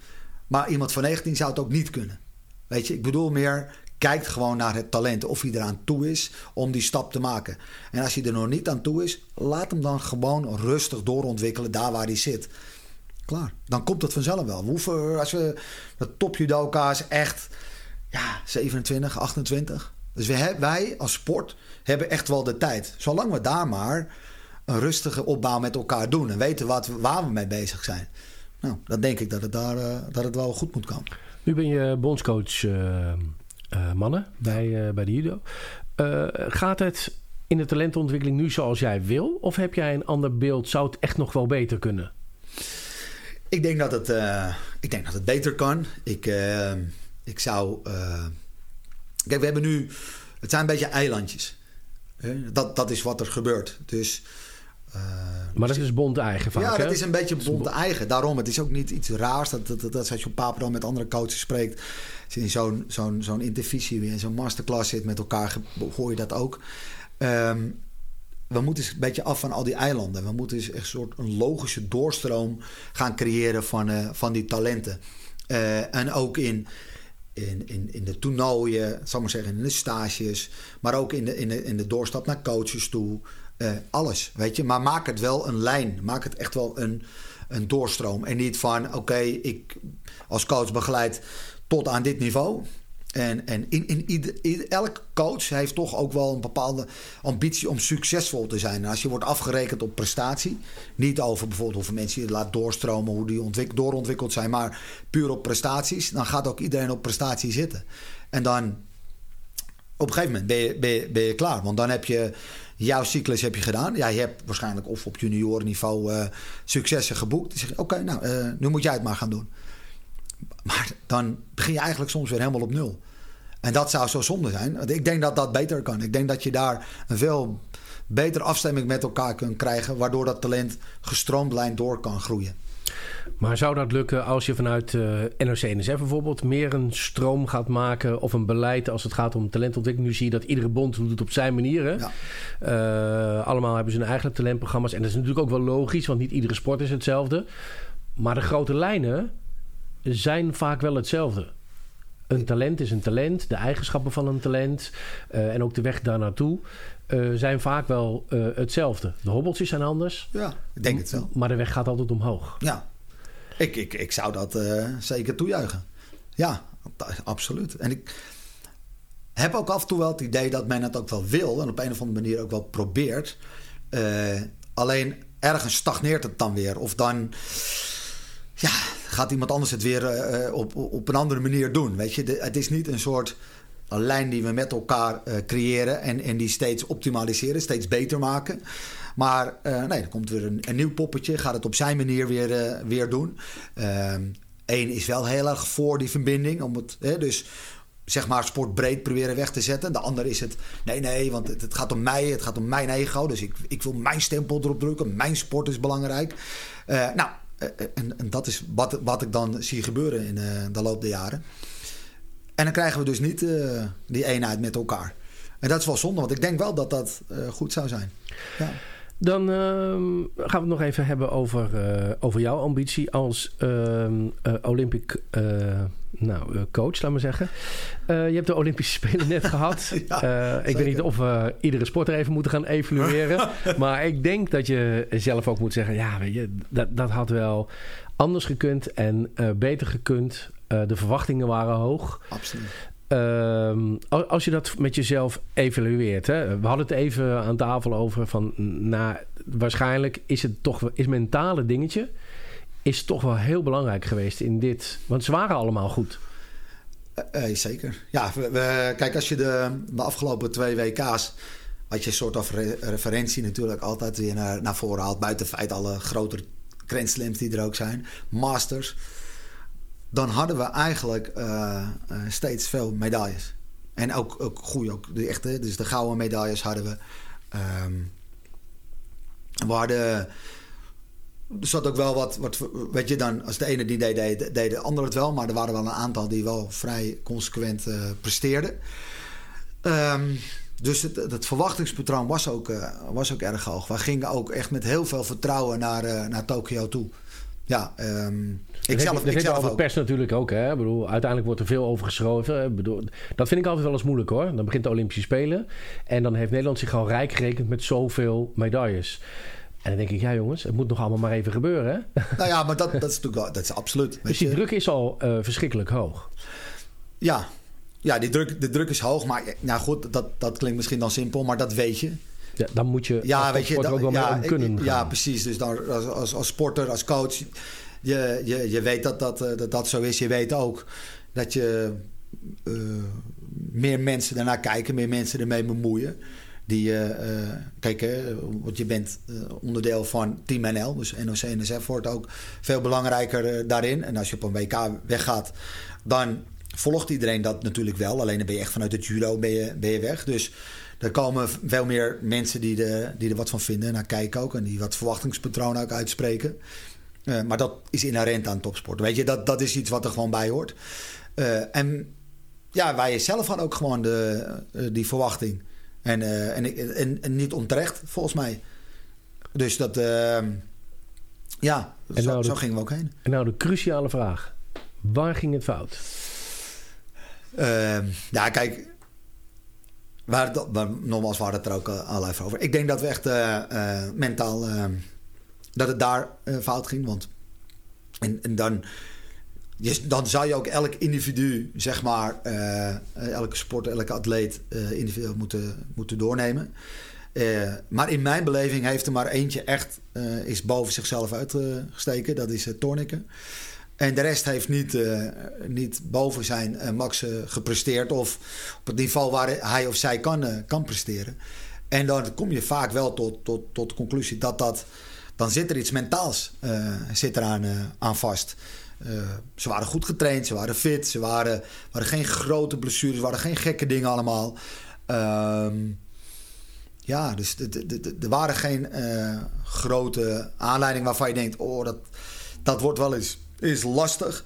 Maar iemand van 19 zou het ook niet kunnen. Weet je, ik bedoel meer, kijk gewoon naar het talent. Of hij eraan toe is om die stap te maken. En als hij er nog niet aan toe is, laat hem dan gewoon rustig doorontwikkelen daar waar hij zit. Klaar, dan komt het vanzelf wel. We hoeven, als we de topjudoka's echt ja, 27, 28. Dus wij, wij als sport hebben echt wel de tijd. Zolang we daar maar een rustige opbouw met elkaar doen en weten wat, waar we mee bezig zijn. Nou, dan denk ik dat het, daar, uh, dat het wel goed moet komen. Nu ben je bondscoach uh, uh, mannen bij, bij de judo. gaat het in de talentontwikkeling nu zoals jij wil? Of heb jij een ander beeld? Zou het echt nog wel beter kunnen? Ik denk dat het, ik denk dat het beter kan. Ik, ik zou... kijk, we hebben nu... Het zijn een beetje eilandjes. Dat, dat is wat er gebeurt. Dus, uh, maar dat is bond eigen vaak, Ja, dat is een beetje bond eigen. Daarom, het is ook niet iets raars. Dat, dat, dat, als je op Papendal met andere coaches spreekt... als je in zo'n zo'n zo'n intervisie weer in zo'n masterclass zit met elkaar... hoor je dat ook. Um, we moeten eens een beetje af van al die eilanden. We moeten eens echt een soort een logische doorstroom gaan creëren van, uh, van die talenten. Uh, en ook in in, in, in de toernooien, zal maar zeggen, in de stages, maar ook in de, in de, in de doorstap naar coaches toe. Uh, alles, weet je. Maar maak het wel een lijn. Maak het echt wel een, een doorstroom. En niet van, oké, ik als coach begeleid tot aan dit niveau. En, en in, in, in, elke coach heeft toch ook wel een bepaalde ambitie om succesvol te zijn. Als je wordt afgerekend op prestatie, niet over bijvoorbeeld hoeveel mensen je laat doorstromen, hoe die ontwik doorontwikkeld zijn, maar puur op prestaties, dan gaat ook iedereen op prestatie zitten. En dan op een gegeven moment ben je, ben je, klaar. Want dan heb je jouw cyclus heb je gedaan. Ja, je hebt waarschijnlijk of op juniorenniveau uh, successen geboekt. Dan zeg je, oké, nou, uh, nu moet jij het maar gaan doen. Maar dan begin je eigenlijk soms weer helemaal op nul. En dat zou zo zonde zijn. Ik denk dat dat beter kan. Ik denk dat je daar een veel betere afstemming met elkaar kunt krijgen. Waardoor dat talent gestroomlijnd door kan groeien. Maar zou dat lukken als je vanuit uh, NOC-NSF bijvoorbeeld meer een stroom gaat maken of een beleid als het gaat om talentontwikkeling? Nu zie je dat iedere bond doet het op zijn manier. Ja. Uh, allemaal hebben ze hun eigen talentprogramma's. En dat is natuurlijk ook wel logisch, want niet iedere sport is hetzelfde. Maar de grote lijnen zijn vaak wel hetzelfde. Een talent is een talent, de eigenschappen van een talent uh, en ook de weg daar naartoe uh, zijn vaak wel uh, hetzelfde. De hobbeltjes zijn anders. Ja, ik denk het wel. Maar de weg gaat altijd omhoog. Ja, ik, ik, ik zou dat zeker toejuichen. Ja, absoluut. En ik heb ook af en toe wel het idee dat men het ook wel wil en op een of andere manier ook wel probeert. alleen ergens stagneert het dan weer. Of dan ja, gaat iemand anders het weer uh, op, op een andere manier doen. Weet je, het is niet een soort lijn die we met elkaar uh, creëren en, en die steeds optimaliseren, steeds beter maken. Maar uh, nee, er komt weer een, een, nieuw poppetje, gaat het op zijn manier weer, weer doen. Ehm, Eén is wel heel erg voor die verbinding. Om het, hè, dus zeg maar sportbreed proberen weg te zetten. De ander is het, nee, nee, want het, het, gaat om mij, het gaat om mijn ego. Dus ik, ik wil mijn stempel erop drukken. Mijn sport is belangrijk. Nou, en, en, dat is wat, wat ik dan zie gebeuren in uh, de loop der jaren. En dan krijgen we dus niet die eenheid met elkaar. En dat is wel zonde, want ik denk wel dat dat goed zou zijn. Ja. Dan uh, gaan we het nog even hebben over, over jouw ambitie als uh, Olympic nou, coach, laat maar zeggen. je hebt de Olympische Spelen net [laughs] gehad. ja, ik weet niet of we iedere sporter even moeten gaan evalueren. [laughs] maar ik denk dat je zelf ook moet zeggen... ja, weet je, dat, dat had wel anders gekund en beter gekund. de verwachtingen waren hoog. Absoluut. Uh, als je dat met jezelf evalueert. Hè? We hadden het even aan tafel over van... Nou, waarschijnlijk is het toch is mentale dingetje... is toch wel heel belangrijk geweest in dit. Want ze waren allemaal goed. Uh, uh, zeker. Ja, we, kijk, als je de, de afgelopen twee WK's... had je soort of re referentie natuurlijk altijd weer naar, naar voren haalt. Buiten feit alle grotere Grand die er ook zijn. Masters dan hadden we eigenlijk uh, steeds veel medailles. En ook, ook goede, ook de echte, dus de gouden medailles hadden we. Um, we hadden. Er zat ook wel wat, wat. Weet je dan, als de ene die deed, deed, deed de andere het wel. Maar er waren wel een aantal die wel vrij consequent uh, presteerden. Um, dus het, het, verwachtingspatroon was ook, uh, was ook erg hoog. We gingen ook echt met heel veel vertrouwen naar, uh, naar Tokio toe. Ja, um, ik zelf, ik zelf over pers natuurlijk ook. Hè? Ik bedoel, uiteindelijk wordt er veel over geschreven. Ik bedoel, dat vind ik altijd wel eens moeilijk hoor. Dan begint de Olympische Spelen. En dan heeft Nederland zich al rijk gerekend met zoveel medailles. En dan denk ik, ja jongens, het moet nog allemaal maar even gebeuren. Hè? [laughs] Nou ja, maar dat, dat is natuurlijk dat is absoluut. Dus die druk is al uh, verschrikkelijk hoog. Ja, ja die druk, de druk is hoog. Maar nou goed, dat, dat klinkt misschien dan simpel, maar dat weet je. Ja, dan moet je ja, weet je, ook wel ja, mee om kunnen Ja, precies. Dus dan, als, als, als sporter, als coach je, je, je weet dat dat, dat dat zo is. Je weet ook dat je uh, meer mensen daarnaar kijken, meer mensen ermee bemoeien. Die, uh, kijk, hè, want je bent onderdeel van Team NL, dus NOC-NSF wordt ook veel belangrijker daarin. En als je op een WK weggaat, dan volgt iedereen dat natuurlijk wel. Alleen dan ben je echt vanuit het judo ben je, ben je weg. Dus er komen veel meer mensen die, de, die er wat van vinden, naar kijken ook. En die wat verwachtingspatronen ook uitspreken. Maar dat is inherent aan topsport. Weet je, dat, dat is iets wat er gewoon bij hoort. En ja, wij zelf hadden ook gewoon de, die verwachting. En, en, en, en, niet onterecht, volgens mij. Dus dat, ehm, ja, en zo, nou de, zo, gingen we ook heen. En nou de cruciale vraag. Waar ging het fout? Ehm, ja, kijk, waar, waar, nogmaals, hadden het er ook al even over. Ik denk dat we echt mentaal ehm, dat het daar fout ging. Want en, en dan, dan zou je ook elk individu, zeg maar, uh, elke sporter, elke atleet uh, individueel moeten, moeten doornemen. maar in mijn beleving heeft er maar eentje echt is boven zichzelf uitgesteken. Dat is Torniken. En de rest heeft niet, niet boven zijn max gepresteerd. Of op het niveau waar hij of zij kan, kan presteren. En dan kom je vaak wel tot, tot, tot de conclusie dat dat dan zit er iets mentaals zit eraan, aan vast. Uh, ze waren goed getraind, ze waren fit, ze waren, waren geen grote blessures, waren geen gekke dingen allemaal. Ehm, ja, dus er waren geen grote aanleidingen waarvan je denkt: oh, dat, dat wordt wel eens, is lastig.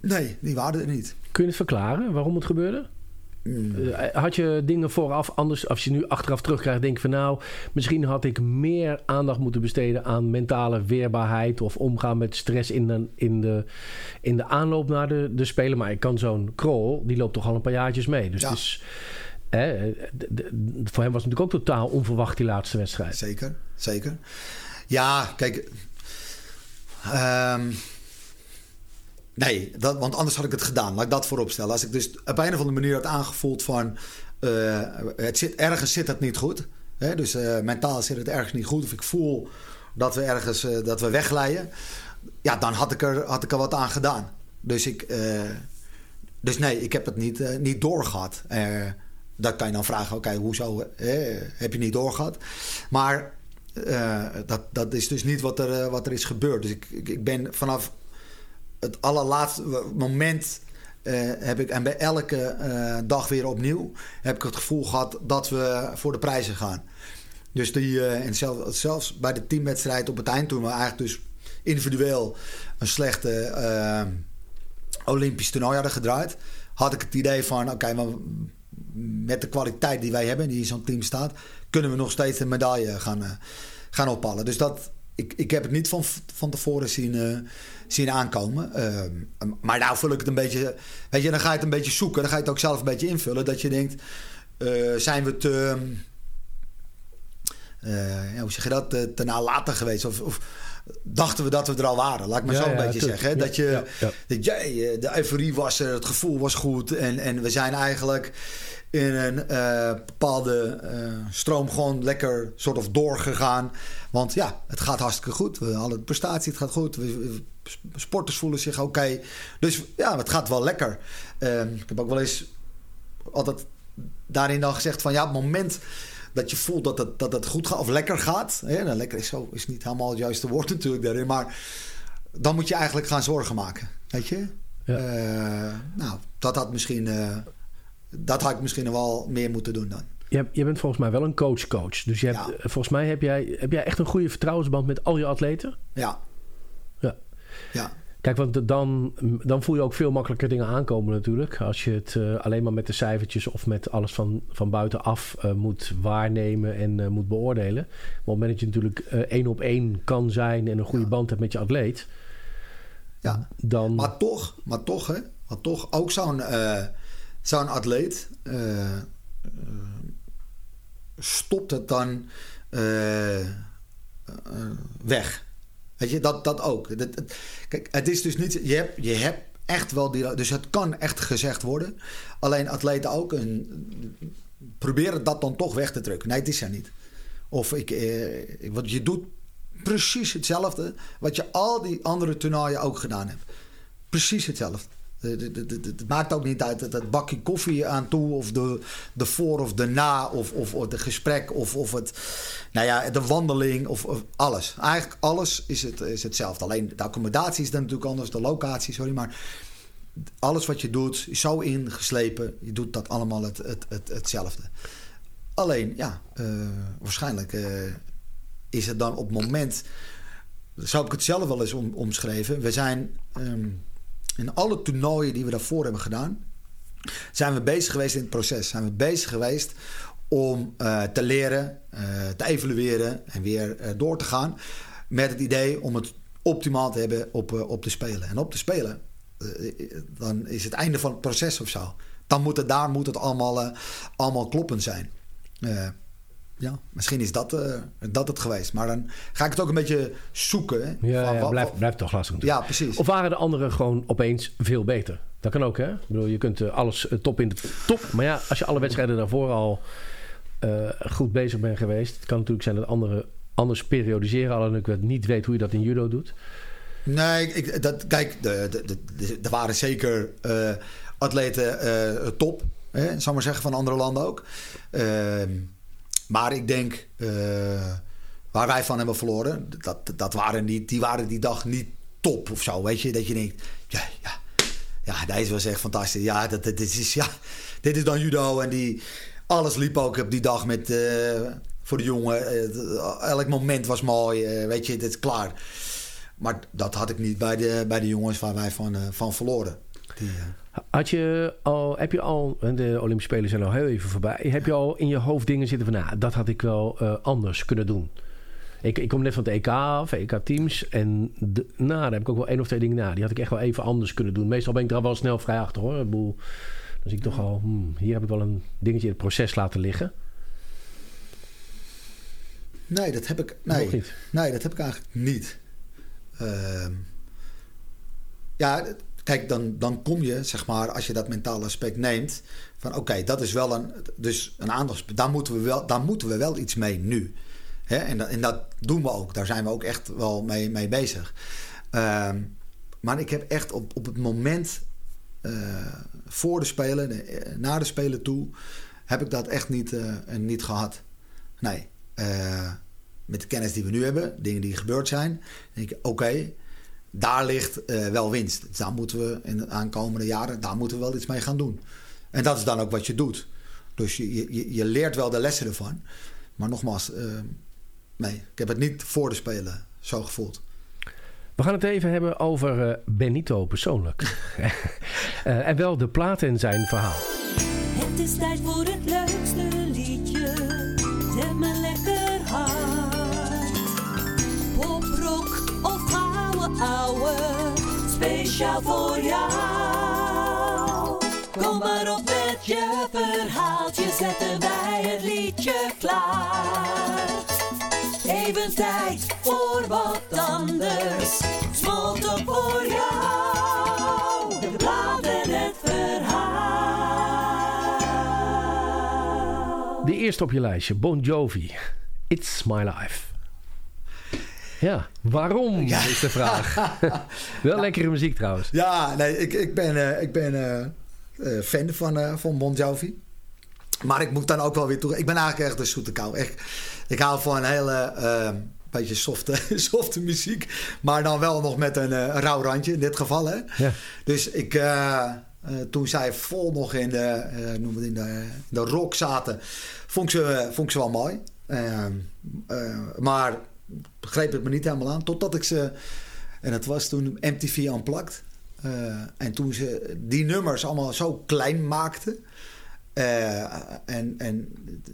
Nee, die waren er niet. Kun je het verklaren waarom het gebeurde? Hmm. Eh, had je dingen vooraf anders, als je nu achteraf terugkrijgt, denk je van nou, misschien had ik meer aandacht moeten besteden aan mentale weerbaarheid of omgaan met stress in de, in de, in de aanloop naar de, de Spelen. Maar ik kan zo'n krol, die loopt toch al een paar jaartjes mee. Dus, dus hè, voor hem was het natuurlijk ook totaal onverwacht die laatste wedstrijd. Zeker, zeker. Ja, kijk. Um Nee, dat, want anders had ik het gedaan. Laat ik dat voorop stellen. Als ik dus op een of andere manier had aangevoeld van... Uh, het zit, ergens zit het niet goed. Hè? Dus uh, mentaal zit het ergens niet goed. Of ik voel dat we ergens uh, dat we wegglijden. Ja, dan had ik er, had ik er wat aan gedaan. Dus, ik, dus nee, ik heb het niet, niet doorgehad. dat kan je dan vragen, oké, okay, hoezo heb je niet doorgehad? Maar dat, dat is dus niet wat er, wat er is gebeurd. Dus ik, ik ben vanaf het allerlaatste moment eh, heb ik, en bij elke eh, dag weer opnieuw, heb ik het gevoel gehad dat we voor de prijzen gaan. Dus die, eh, en zelfs, bij de teamwedstrijd op het eind, toen we eigenlijk dus individueel een slechte Olympisch toernooi hadden gedraaid, had ik het idee van: oké, maar met de kwaliteit die wij hebben, die in zo'n team staat, kunnen we nog steeds een medaille gaan, gaan ophalen. Dus dat, ik, ik heb het niet van, van tevoren zien, zien aankomen. Ehm, maar nou vul ik het een beetje. Weet je, dan ga je het een beetje zoeken. Dan ga je het ook zelf een beetje invullen. Dat je denkt: eh, zijn we te. eh, ja, hoe zeg je dat? Te, te nalatig geweest? Of, of dachten we dat we er al waren? Laat ik maar Ja, zo een ja, beetje tuurlijk. zeggen. Dat je. Dat jij, de euforie was er, het gevoel was goed. En, en we zijn eigenlijk in een eh, bepaalde eh, stroom gewoon lekker soort of doorgegaan. Want ja, het gaat hartstikke goed. We hadden de prestatie, het gaat goed. We, we- sporters voelen zich oké. Dus ja, het gaat wel lekker. Ehm, ik heb ook wel eens altijd daarin dan gezegd van ja, op het moment dat je voelt dat het, dat het goed gaat of lekker gaat. Hè, nou, lekker is, zo, is niet helemaal het juiste woord natuurlijk daarin. Maar dan moet je eigenlijk gaan zorgen maken. Weet je? Eh, nou, dat had misschien. eh, dat had ik misschien wel meer moeten doen dan. Je, je bent volgens mij wel een coach-coach. Dus je hebt, eh, volgens mij heb jij, heb jij echt een goede vertrouwensband met al je atleten. Ja. Ja. Kijk, want dan, dan voel je ook veel makkelijker dingen aankomen natuurlijk. Als je het eh, alleen maar met de cijfertjes of met alles van, van buitenaf eh, moet waarnemen en eh, moet beoordelen. Maar op het moment dat je natuurlijk één op één kan zijn en een goede band hebt met je atleet. Ja. Dan... Maar toch, maar toch, hè, maar toch ook zo'n zo'n atleet stopt het dan weg. Weet je, dat, dat ook. Kijk, het is dus niet. Je hebt, je hebt echt wel die. Dus het kan echt gezegd worden. Alleen atleten ook. Een, proberen dat dan toch weg te drukken. Nee, het is er niet. Of ik, eh, wat je doet precies hetzelfde. wat je al die andere toernooien ook gedaan hebt. Precies hetzelfde. Het- het maakt ook niet uit dat bakje koffie aan toe, of de, de voor of de na, of, of, of het gesprek, of, of het, nou ja, de wandeling, of, of alles. Eigenlijk alles is, het, is hetzelfde. Alleen de accommodatie is dan natuurlijk anders, de locatie, sorry, maar alles wat je doet is zo ingeslepen. Je doet dat allemaal het, het, het, hetzelfde. Alleen, ja, eh, waarschijnlijk eh, is het dan op het moment. Zo heb ik het zelf wel eens om, omschreven. We zijn ehm, in alle toernooien die we daarvoor hebben gedaan, zijn we bezig geweest in het proces. Zijn we bezig geweest om eh, te leren, eh, te evalueren en weer eh, door te gaan. Met het idee om het optimaal te hebben op, op te spelen. En op te spelen, dan is het einde van het proces of zo. Dan moet het, daar moet het allemaal, allemaal kloppend zijn. Ja, misschien is dat, eh, dat het geweest. Maar dan ga ik het ook een beetje zoeken. Hè, Ja, van ja wat- blijft toch lastig natuurlijk. Ja, precies. Of waren de anderen gewoon opeens veel beter? Dat kan ook, hè? Ik bedoel, je kunt eh, alles eh, top in de top. Maar ja, als je alle wedstrijden daarvoor al goed bezig bent geweest... het kan natuurlijk zijn dat anderen anders periodiseren... alleen ik niet weet hoe je dat in judo doet. Nee, ik, dat, kijk, er waren zeker atleten top, hè, zal maar zeggen, van andere landen ook. Ehm, maar ik denk, eh, waar wij van hebben verloren, dat, dat waren niet, die waren die dag niet top of zo. Weet je, dat je denkt, ja, ja, ja deze was echt fantastisch. Ja, dat, dit, is, ja, dit is dan judo en die, alles liep ook op die dag met, eh, voor de jongen. Eh, elk moment was mooi, weet je, dit is klaar. Maar dat had ik niet bij de, bij de jongens waar wij van, van verloren. Die, Had je al, heb je al, de Olympische Spelen zijn al heel even voorbij... heb je al in je hoofd dingen zitten van... nou, dat had ik wel eh, anders kunnen doen? Ik, ik kom net van het EK of EK-teams. En de, nou, daar heb ik ook wel één of twee dingen na. Die had ik echt wel even anders kunnen doen. Meestal ben ik er al wel snel vrij achter hoor. Ik bedoel, dan zie ik toch al... hmm, hier heb ik wel een dingetje in het proces laten liggen. nee, dat heb ik, nee, niet. nee, dat heb ik eigenlijk niet. Ehm, ja, kijk, dan, dan kom je, zeg maar, als je dat mentale aspect neemt, van oké, dat is wel een, dus een aandachtspunt. Daar moeten we wel, daar moeten we wel iets mee nu. En, dat, en dat doen we ook. Daar zijn we ook echt wel mee, mee bezig. Ehm, maar ik heb echt op, op het moment eh, voor de Spelen, eh, na de Spelen toe, heb ik dat echt niet, eh, niet gehad. Nee. Met de kennis die we nu hebben, dingen die gebeurd zijn, denk ik, oké, daar ligt eh, wel winst. Dus daar moeten we in de aankomende jaren daar moeten we wel iets mee gaan doen. En dat is dan ook wat je doet. Dus je, je, je leert wel de lessen ervan. Maar nogmaals, eh, nee, ik heb het niet voor de Spelen zo gevoeld. We gaan het even hebben over eh, Benito persoonlijk. [laughs] Eh, en wel de plaat en zijn verhaal. Het is tijd voor het leukste ouwe. Speciaal voor jou. Kom maar op met je verhaaltje. Zetten wij het liedje klaar. Even tijd voor wat anders. Smolten voor jou. De en het verhaal. De eerste op je lijstje, Bon Jovi. It's My Life. Ja, waarom is de vraag. [laughs] Wel lekkere muziek trouwens. Ja, nee, ik, ik ben, eh, ik ben eh, eh, fan van, eh, van Bon Jovi. Maar ik moet dan ook wel weer toe. Ik ben eigenlijk echt een zoete kou. Echt, ik hou van een hele beetje softe, [laughs] softe muziek. Maar dan wel nog met een, rauw randje in dit geval. Hè? Ja. Dus ik, toen zij vol nog in de, eh, noem het in de, de rock zaten, vond ik ze, vond ik ze wel mooi. Maar greep het me niet helemaal aan. Totdat ik ze, en het was toen MTV Unplugged. Eh, en toen ze die nummers allemaal zo klein maakten. eh, en, en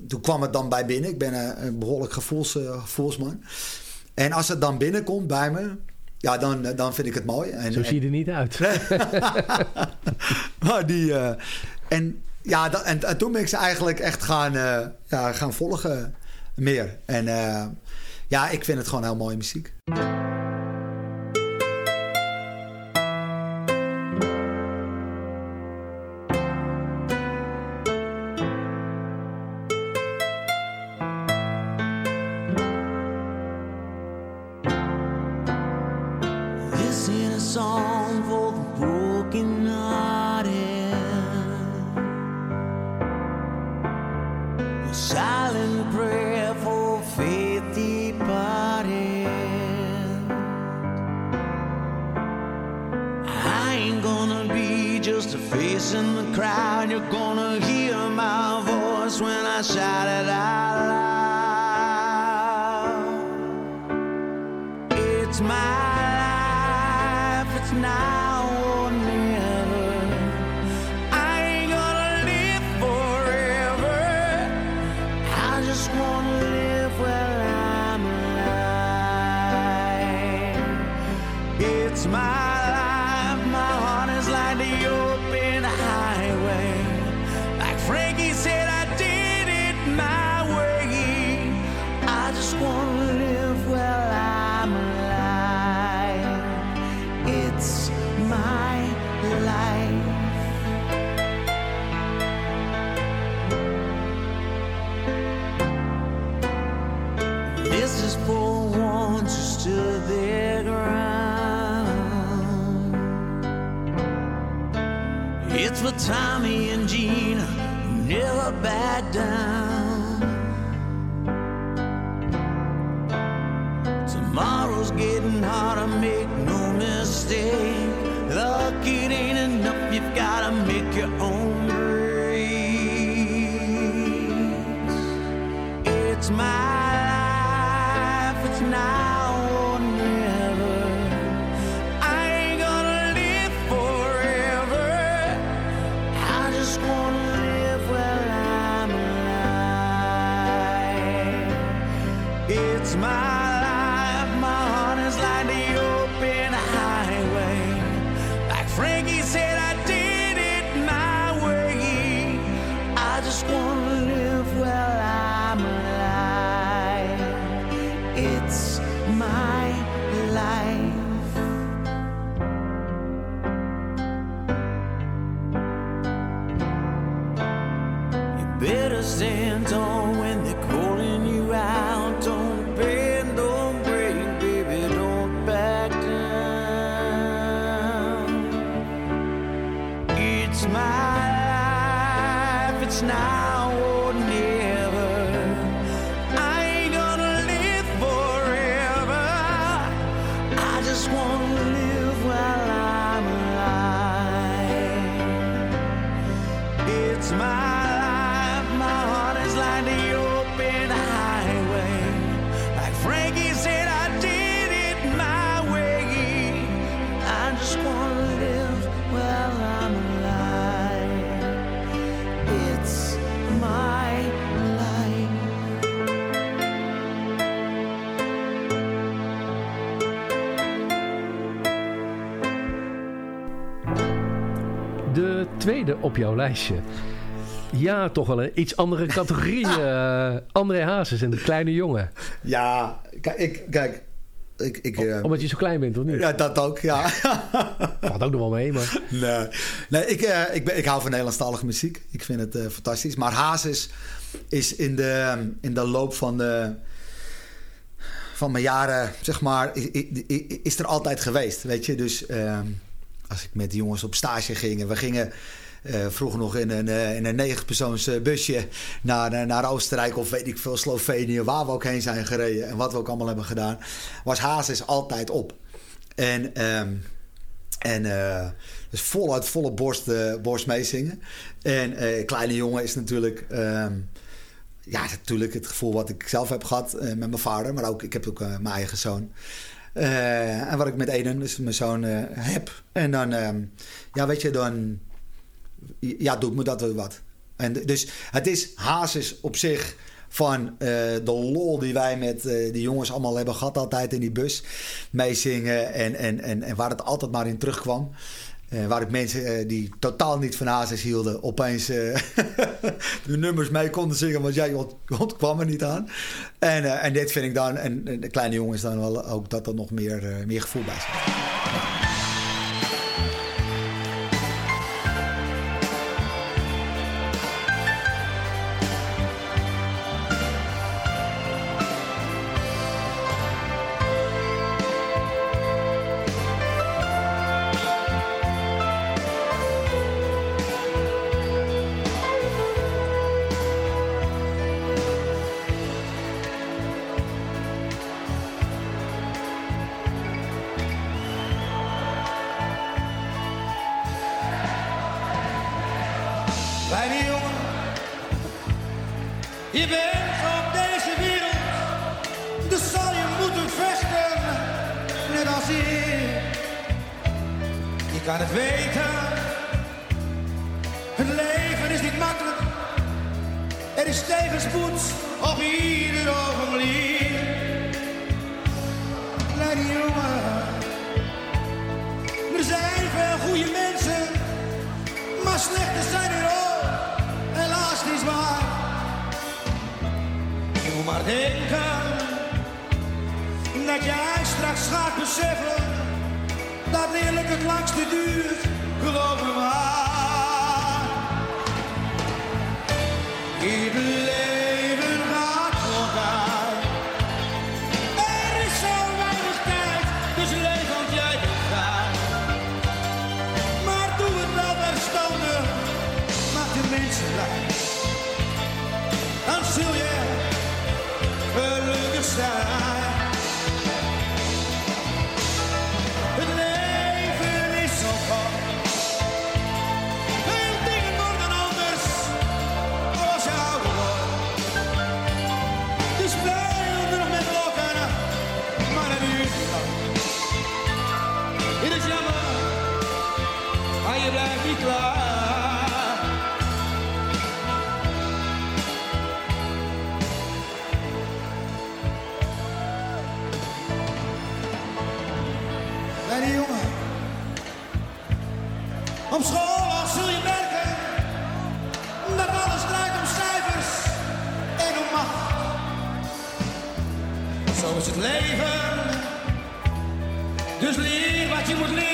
toen kwam het dan bij binnen. Ik ben een, behoorlijk gevoels, eh, gevoelsman. En als het dan binnenkomt bij me, ja, dan, dan vind ik het mooi. En, Zo zie je er niet uit. [laughs] maar die, en, ja, dat, en, en toen ben ik ze eigenlijk echt gaan, ja, gaan volgen meer. En ja, ik vind het gewoon heel mooie muziek. Now or never. Tweede op jouw lijstje. Ja, toch wel een iets andere categorie. [laughs] eh André Hazes en de kleine jongen. Ja, kijk, ik, kijk, ik, ik, eh, Omdat je zo klein bent, of niet? ja, dat ook, ja. Valt ook nog wel mee, maar... [laughs] Nee, nee ik, eh, ik, ben, ik hou van Nederlandstalige muziek. Ik vind het fantastisch. Maar Hazes is in de, in de loop van, de, van mijn jaren, zeg maar, i- i- i- is er altijd geweest. Weet je, dus eh, als ik met die jongens op stage ging en we gingen. Eh, vroeger nog in een, eh, in een negenpersoons eh, busje naar, naar Oostenrijk of weet ik veel, Slovenië, waar we ook heen zijn gereden en wat we ook allemaal hebben gedaan, was Hazes altijd op. En ehm, en eh, dus voluit volle borst, borst meezingen. En eh, Kleine Jongen is natuurlijk... ehm, ja, natuurlijk het gevoel wat ik zelf heb gehad eh, met mijn vader. Maar ook, ik heb ook mijn eigen zoon. En wat ik met Eden, dus mijn zoon, heb. En dan, ehm, ja, weet je, dan... Ja, doet me dat wel wat. En dus het is Hazes op zich van eh, de lol die wij met eh, die jongens allemaal hebben gehad altijd in die bus. Meezingen en, en, en, en waar het altijd maar in terugkwam. Eh, waar ik mensen die totaal niet van Hazes hielden, opeens [laughs] de nummers mee konden zingen, want jij ont, ontkwam er niet aan. En, en dit vind ik dan, en, de kleine jongens dan wel ook dat er nog meer, meer gevoel bij zit. Kan het weten, het leven is niet makkelijk. Er is tegenspoed op ieder ogenblik. Kleine jongen, er zijn veel goede mensen. Maar slechte zijn er ook, helaas niet waar. Je moet maar denken dat jij straks gaat beseffen dat eerlijk het langste duurt, geloof me maar. Leven, dus leer wat je moet leren.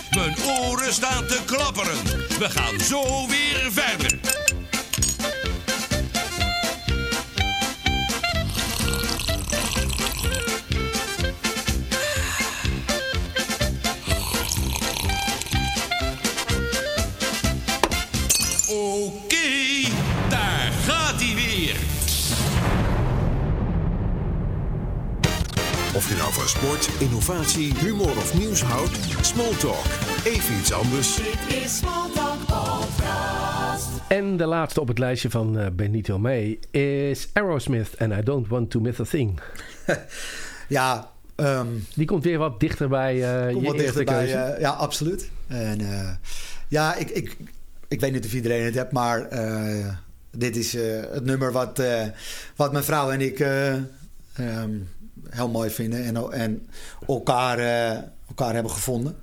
Mijn oren staan te klapperen. We gaan zo weer verder. Innovatie, humor of nieuws houdt, Smalltalk. Even iets anders. Dit is Smalltalk Podcast. En de laatste op het lijstje van eh, Benito May is Aerosmith and I Don't Want to Miss a Thing. [laughs] ja, ehm, die komt weer wat dichter bij uh, Komt je wat dichterbij, keuze. eh, ja, absoluut. En eh, ja, ik, ik, ik weet niet of iedereen het hebt, maar eh, dit is eh, het nummer wat, eh, wat mijn vrouw en ik eh, ehm, heel mooi vinden en, en elkaar, eh, elkaar hebben gevonden.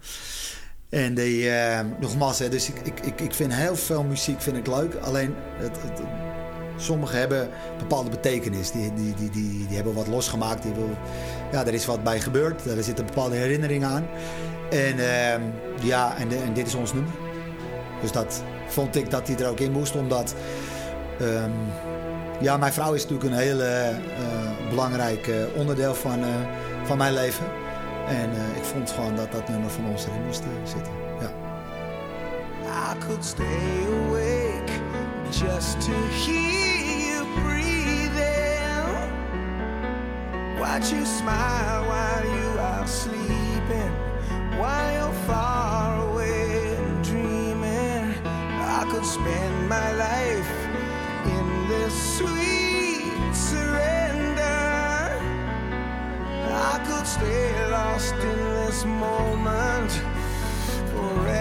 En die, eh, nogmaals, hè, dus ik, ik, ik, ik vind heel veel muziek vind ik leuk. Alleen, het, sommige hebben bepaalde betekenis. Die, die, die, die, die hebben wat losgemaakt. Die wil, ja, er is wat bij gebeurd. Er zitten bepaalde herinneringen aan. En ehm, ja, en dit is ons nummer. Dus dat vond ik dat hij er ook in moest. Omdat, ehm, ja, mijn vrouw is natuurlijk een heel eh, belangrijk eh, onderdeel van, eh, van mijn leven. En ik vond gewoon dat dat nummer van ons erin moest zitten. Ja. I could stay awake just to hear you breathing. Watch you smile while you are sleeping, while you're far away dreaming. I could spend my life stay lost in this moment forever.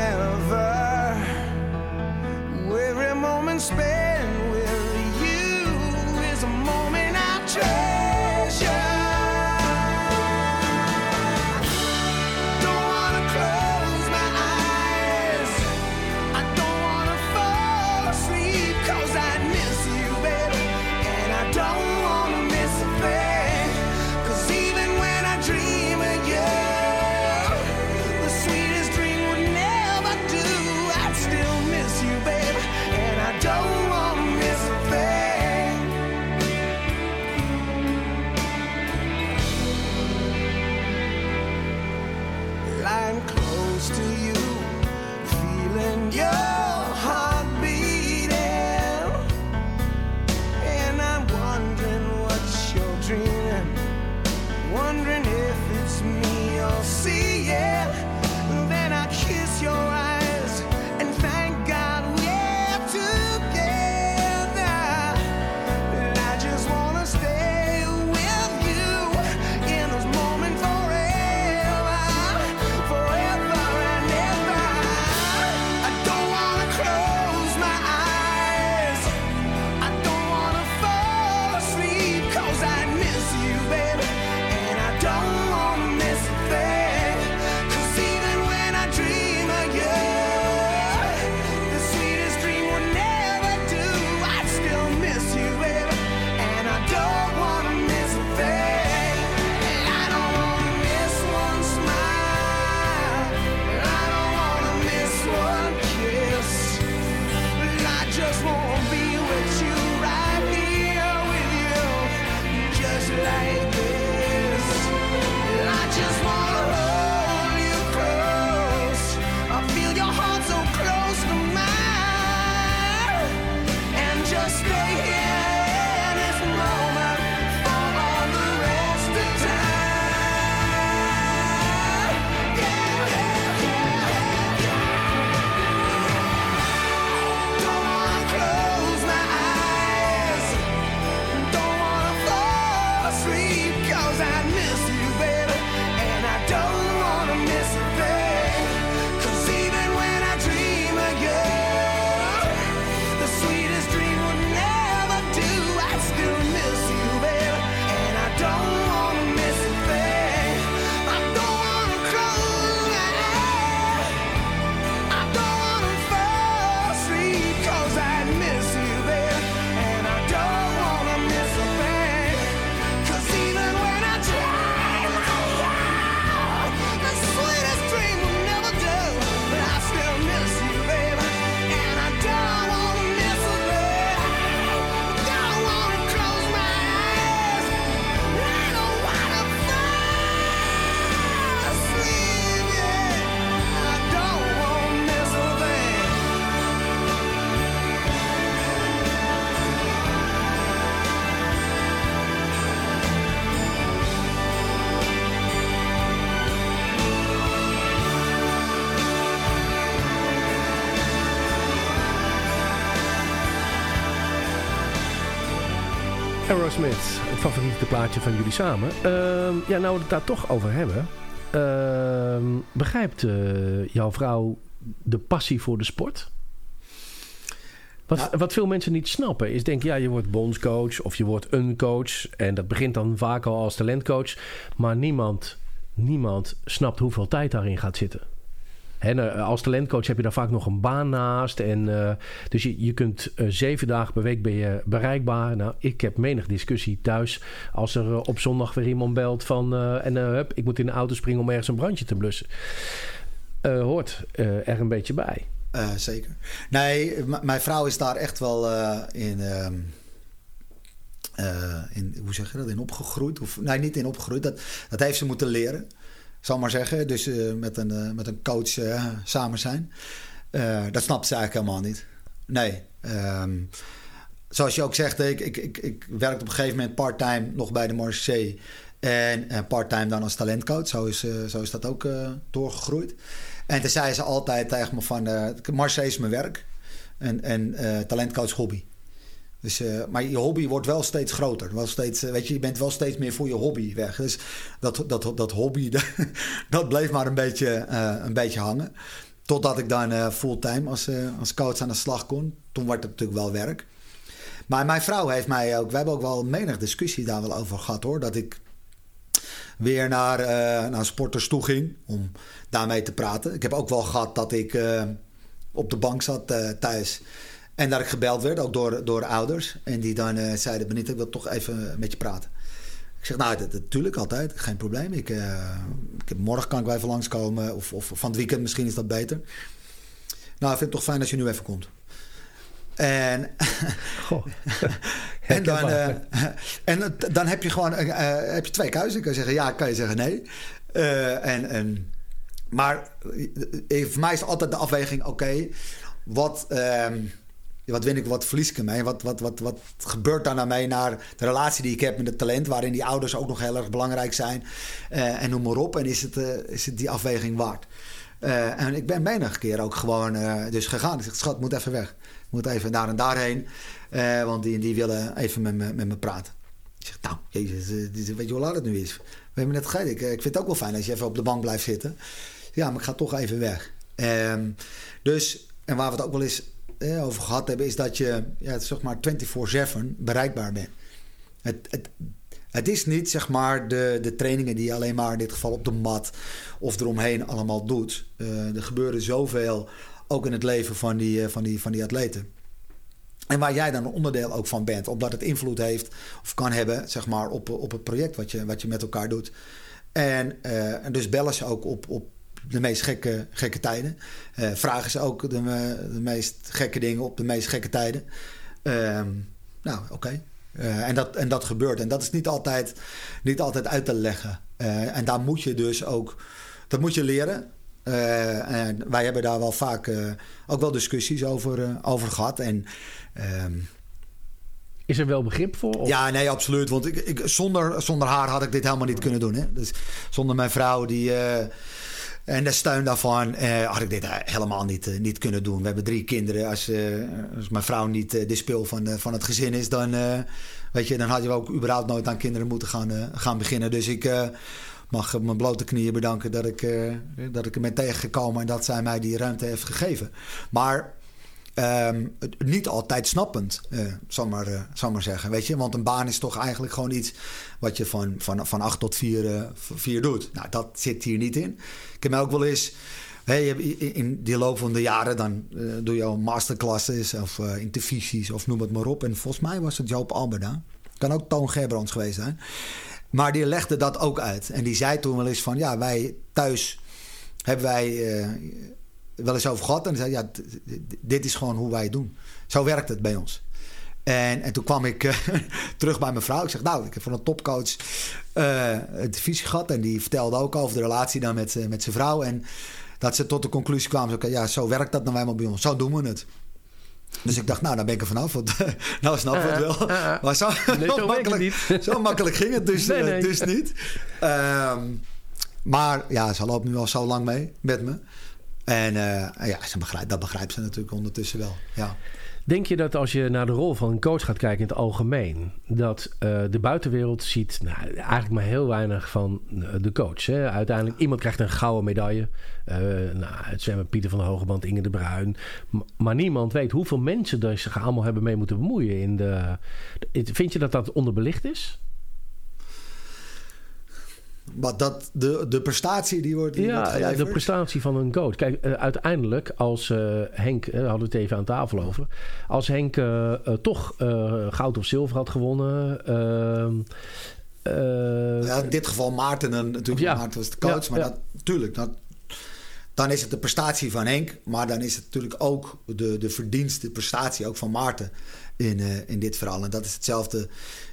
Aerosmith, het favoriete plaatje van jullie samen. Ehm, ja, nou we het daar toch over hebben. Ehm, begrijpt eh, jouw vrouw de passie voor de sport? Wat, wat veel mensen niet snappen is denken, ja, je wordt bondscoach of je wordt een coach. En dat begint dan vaak al als talentcoach. Maar niemand, niemand snapt hoeveel tijd daarin gaat zitten. Nou, als talentcoach heb je daar vaak nog een baan naast. En, eh, dus je, je kunt eh, zeven dagen per week ben je bereikbaar. Nou, ik heb menig discussie thuis. Als er eh, op zondag weer iemand belt van... en hup, ik moet in de auto springen om ergens een brandje te blussen. Hoort er een beetje bij. Zeker. Nee, mijn vrouw is daar echt wel in, ehm, eh, in, hoe zeg je dat, in opgegroeid. Of, nee, niet in opgegroeid. Dat, dat heeft ze moeten leren, zal maar zeggen. Dus eh, met, een, eh, met een coach eh, samen zijn. Dat snapt ze eigenlijk helemaal niet. Nee. ehm, zoals je ook zegt, ik, ik, ik, ik werkte op een gegeven moment part-time nog bij de Marseille. En part-time dan als talentcoach. Zo is, zo is dat ook doorgegroeid. En toen zei ze altijd tegen me van... Marseille is mijn werk. En, en talentcoach hobby. Dus, eh, maar je hobby wordt wel steeds groter. Wel steeds, eh, weet je, je bent wel steeds meer voor je hobby weg. Dus dat, dat, dat hobby, [laughs] dat, bleef maar een beetje, eh, een beetje hangen. Totdat ik dan fulltime als, als coach aan de slag kon. Toen werd het natuurlijk wel werk. Maar mijn vrouw heeft mij ook... We hebben ook wel menig discussie daar wel over gehad hoor. Dat ik weer naar, naar sporters toe ging om daarmee te praten. Ik heb ook wel gehad dat ik op de bank zat thuis. En dat ik gebeld werd, ook door, door ouders. En die dan eh, zeiden, Benita, ik wil toch even met je praten. Ik zeg, nou, dat, natuurlijk altijd, geen probleem. Ik, eh, ik heb, morgen kan ik wel even langskomen. Of, of van het weekend misschien is dat beter. Nou, ik vind het toch fijn als je nu even komt. En, [laughs] [laughs] en, dan, eh, [laughs] en dan heb je gewoon heb je twee keuzes. Je kan zeggen ja, kan je zeggen nee. En, en, maar voor mij is altijd de afweging: oké, wat, ehm, wat win ik, wat verlies ik ermee? Wat, wat, wat, wat gebeurt daar nou mee naar de relatie die ik heb met het talent, waarin die ouders ook nog heel erg belangrijk zijn? Eh, en noem maar op. En is het, eh, is het die afweging waard? Eh, en ik ben menig keer ook gewoon dus gegaan. Ik zeg, schat, moet even weg. Ik moet even daar en daarheen. Want die, die willen even met me, met me praten. Ik zeg, nou, jezus, weet je hoe laat het nu is? We hebben net gegeten. Ik, ik vind het ook wel fijn als je even op de bank blijft zitten. Ja, maar ik ga toch even weg. Ehm, dus, en waar we het ook wel eens eh, over gehad hebben... is dat je ja, zeg maar 24-7 bereikbaar bent. Het, het, het is niet zeg maar de, de trainingen die je alleen maar in dit geval op de mat of eromheen allemaal doet. Eh, er gebeuren zoveel ook in het leven van die, eh, van die, van die atleten. En waar jij dan een onderdeel ook van bent, omdat het invloed heeft of kan hebben zeg maar, op, op het project wat je, wat je met elkaar doet. En, eh, en dus bellen ze ook op, op de meest gekke, gekke tijden. Eh, vragen ze ook de, me- de meest gekke dingen op de meest gekke tijden. Ehm, nou, oké. Eh, en, dat, en dat gebeurt. En dat is niet altijd, niet altijd uit te leggen. Eh, en daar moet je dus ook... Dat moet je leren. Eh, en wij hebben daar wel vaak eh, ook wel discussies over, eh, over gehad. En... ehm, Is er wel begrip voor? Of? ja, nee, absoluut. Want ik, ik, zonder, zonder haar had ik dit helemaal niet kunnen doen. Hè? Dus zonder mijn vrouw die, eh, en de steun daarvan eh, had ik dit eh, helemaal niet, eh, niet kunnen doen. We hebben drie kinderen. Als, als mijn vrouw niet de speel van, van het gezin is, dan, weet je, dan had je ook überhaupt nooit aan kinderen moeten gaan, gaan beginnen. Dus ik mag mijn blote knieën bedanken dat ik, dat ik er ben tegengekomen en dat zij mij die ruimte heeft gegeven. Maar Het- niet altijd snappend, eh, zal, maar, eh, zal maar zeggen. Weet je? Want een baan is toch eigenlijk gewoon iets wat je van, van, van 8 tot 4, eh, vier doet. Nou, dat zit hier niet in. Ik heb mij ook wel eens. Hey, in- die loop van de jaren dan doe je al masterclasses of intervisies of noem het maar op. En volgens mij was het Joop Alberda. Kan ook Toon Gerbrands geweest zijn. Maar die legde dat ook uit. En die zei toen wel eens van ja, wij thuis hebben wij wel eens over gehad. En zei ja, dit is gewoon hoe wij het doen. Zo werkt het bij ons. En, en toen kwam ik eh, [laughs] terug bij mijn vrouw. Ik zeg, nou, ik heb van een topcoach eh een divisie gehad. En die vertelde ook over de relatie dan met, eh, met zijn vrouw. En dat ze tot de conclusie kwamen. Oké, ja, zo werkt dat nou eenmaal bij ons. Zo doen we het. Dus ik dacht, nou, daar ben ik er vanaf. Want [laughs] nou snap ik het wel. Eh. Maar zo, Nee, zo [laughs] het makkelijk, niet. zo makkelijk ging het dus, Nee, nee. dus niet. Ehm, maar ja, ze loopt nu al zo lang mee met me. En eh, ja, dat begrijpt ze natuurlijk ondertussen wel. Ja. Denk je dat als je naar de rol van een coach gaat kijken in het algemeen, dat eh, de buitenwereld ziet nou, eigenlijk maar heel weinig van eh, de coach? Hè? Uiteindelijk, iemand krijgt een gouden medaille. Nou, het zwemmen Pieter van de Hogeband, Inge de Bruin. Maar niemand weet hoeveel mensen er zich allemaal hebben mee moeten bemoeien. In de, vind je dat dat onderbelicht is? Maar dat, de, de prestatie die wordt, die wordt Ja, de prestatie van een coach. Kijk, eh, uiteindelijk als eh, Henk, daar hadden we het even aan tafel over. Als Henk toch goud of zilver had gewonnen. ehm, eh, Ja, in dit geval Maarten, en natuurlijk Ja. Maarten was de coach. Ja, maar. Dat, tuurlijk, dat, dan is het de prestatie van Henk. Maar dan is het natuurlijk ook de, de verdienst, de prestatie ook van Maarten in, eh, in dit verhaal. En dat is hetzelfde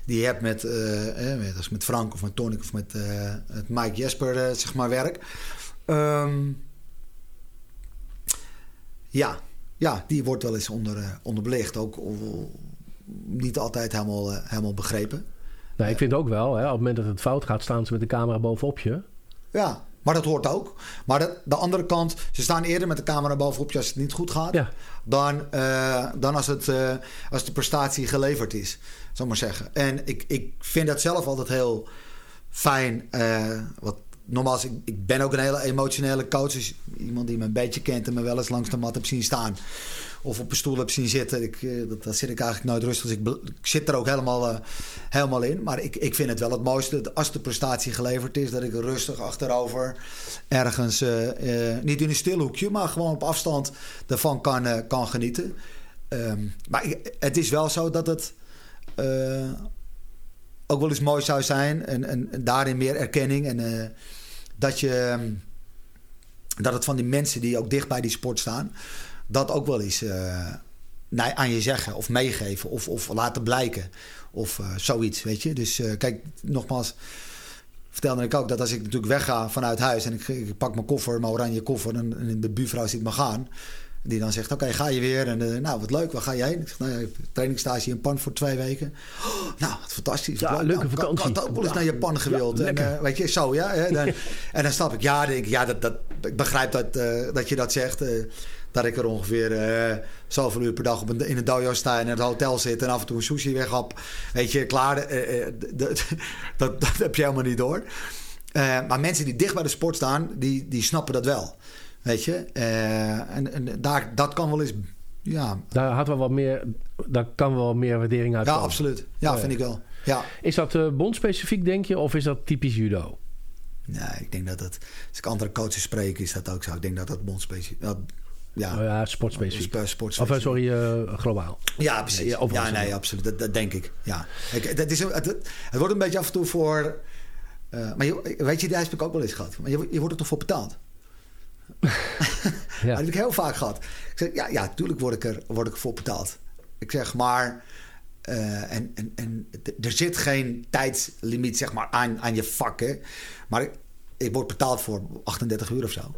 die je hebt met, eh, eh, met, als met Frank of met Tonic of met eh, het Mike Jesper eh, zeg maar, werk. Ehm, ja, ja, die wordt wel eens onder, onderbelicht. Ook niet altijd helemaal, helemaal begrepen. nou, ik vind ook wel, hè, op het moment dat het fout gaat, staan ze met de camera bovenop je. Ja, maar dat hoort ook. Maar de, de andere kant, ze staan eerder met de camera bovenop je als het niet goed gaat. Dan, eh, dan als, het, eh, als de prestatie geleverd is, zal ik maar zeggen. En ik, ik vind dat zelf altijd heel fijn. eh, wat, nogmaals, ik, ik ben ook een hele emotionele coach. Dus iemand die me een beetje kent en me wel eens langs de mat heb zien staan. Of op een stoel heb zien zitten. Ik, eh, dat, daar zit ik eigenlijk nooit rustig. Dus ik, zit er ook helemaal, eh, helemaal in. Maar ik, ik vind het wel het mooiste. dat Als de prestatie geleverd is, dat ik rustig achterover ergens, eh, niet in een stil hoekje, maar gewoon op afstand ervan kan, kan genieten. Ehm, maar het is wel zo dat het ook wel eens mooi zou zijn. En, en, daarin meer erkenning. En dat je. ehm, dat het van die mensen die ook dicht bij die sport staan. Dat ook wel eens eh, aan je zeggen of meegeven. Of, of laten blijken. Of eh, zoiets, weet je. Dus eh, kijk, nogmaals. Vertelde ik ook dat als ik natuurlijk wegga vanuit huis en ik, ik pak mijn koffer, mijn oranje koffer, en, en de buurvrouw ziet me gaan. Die dan zegt: Oké, ga je weer? En nou, wat leuk, waar ga je heen? Ik zeg: Nou ja, trainingstage in Japan voor twee weken. Oh, nou, wat fantastisch. Ja, leuk. leuke Nou, vakantie. Ik had ook wel eens naar Japan gewild. Ja, en, weet je, zo ja. Dan, [laughs] en dan snap ik, ja, denk ik, ja, dat, dat, ik begrijp dat, dat je dat zegt. Dat ik er ongeveer eh, zoveel uur per dag op een, in een dojo sta en in het hotel zit en af en toe een sushi weghap. Weet je, klaar. eh, eh, d- d- [laughs] dat, dat heb je helemaal niet door. Maar mensen die dicht bij de sport staan, die, die snappen dat wel. Weet je? En en daar, dat kan wel eens. Ja, Daar, had wel wat meer, daar kan wel meer waardering uit ja komen. absoluut. Ja, vind ik wel. Ja. Is dat bondspecifiek, denk je, of is dat typisch judo? Nee, ik denk dat het. Als ik andere coaches spreek, is dat ook zo. Ik denk dat dat bondspecifiek. dat- Ja, Oh ja, sportspecifiek. Sp- sportspecifiek. Of eh, sorry, eh, globaal. Ja, precies. Ja, Ja, nee, absoluut. Dat, dat denk ik. Ja. Ik, dat is, het, het wordt een beetje af en toe voor. eh, maar je, weet je, die heb ik ook wel eens gehad. Maar je, je wordt er toch voor betaald? [laughs] Dat heb ik heel vaak gehad. Ik zeg, ja, ja, tuurlijk word ik er, word ik ervoor betaald. Ik zeg maar. en, en, en er zit geen tijdslimiet zeg maar, aan, aan je vak. Hè? Maar ik, ik word betaald voor 38 uur of zo.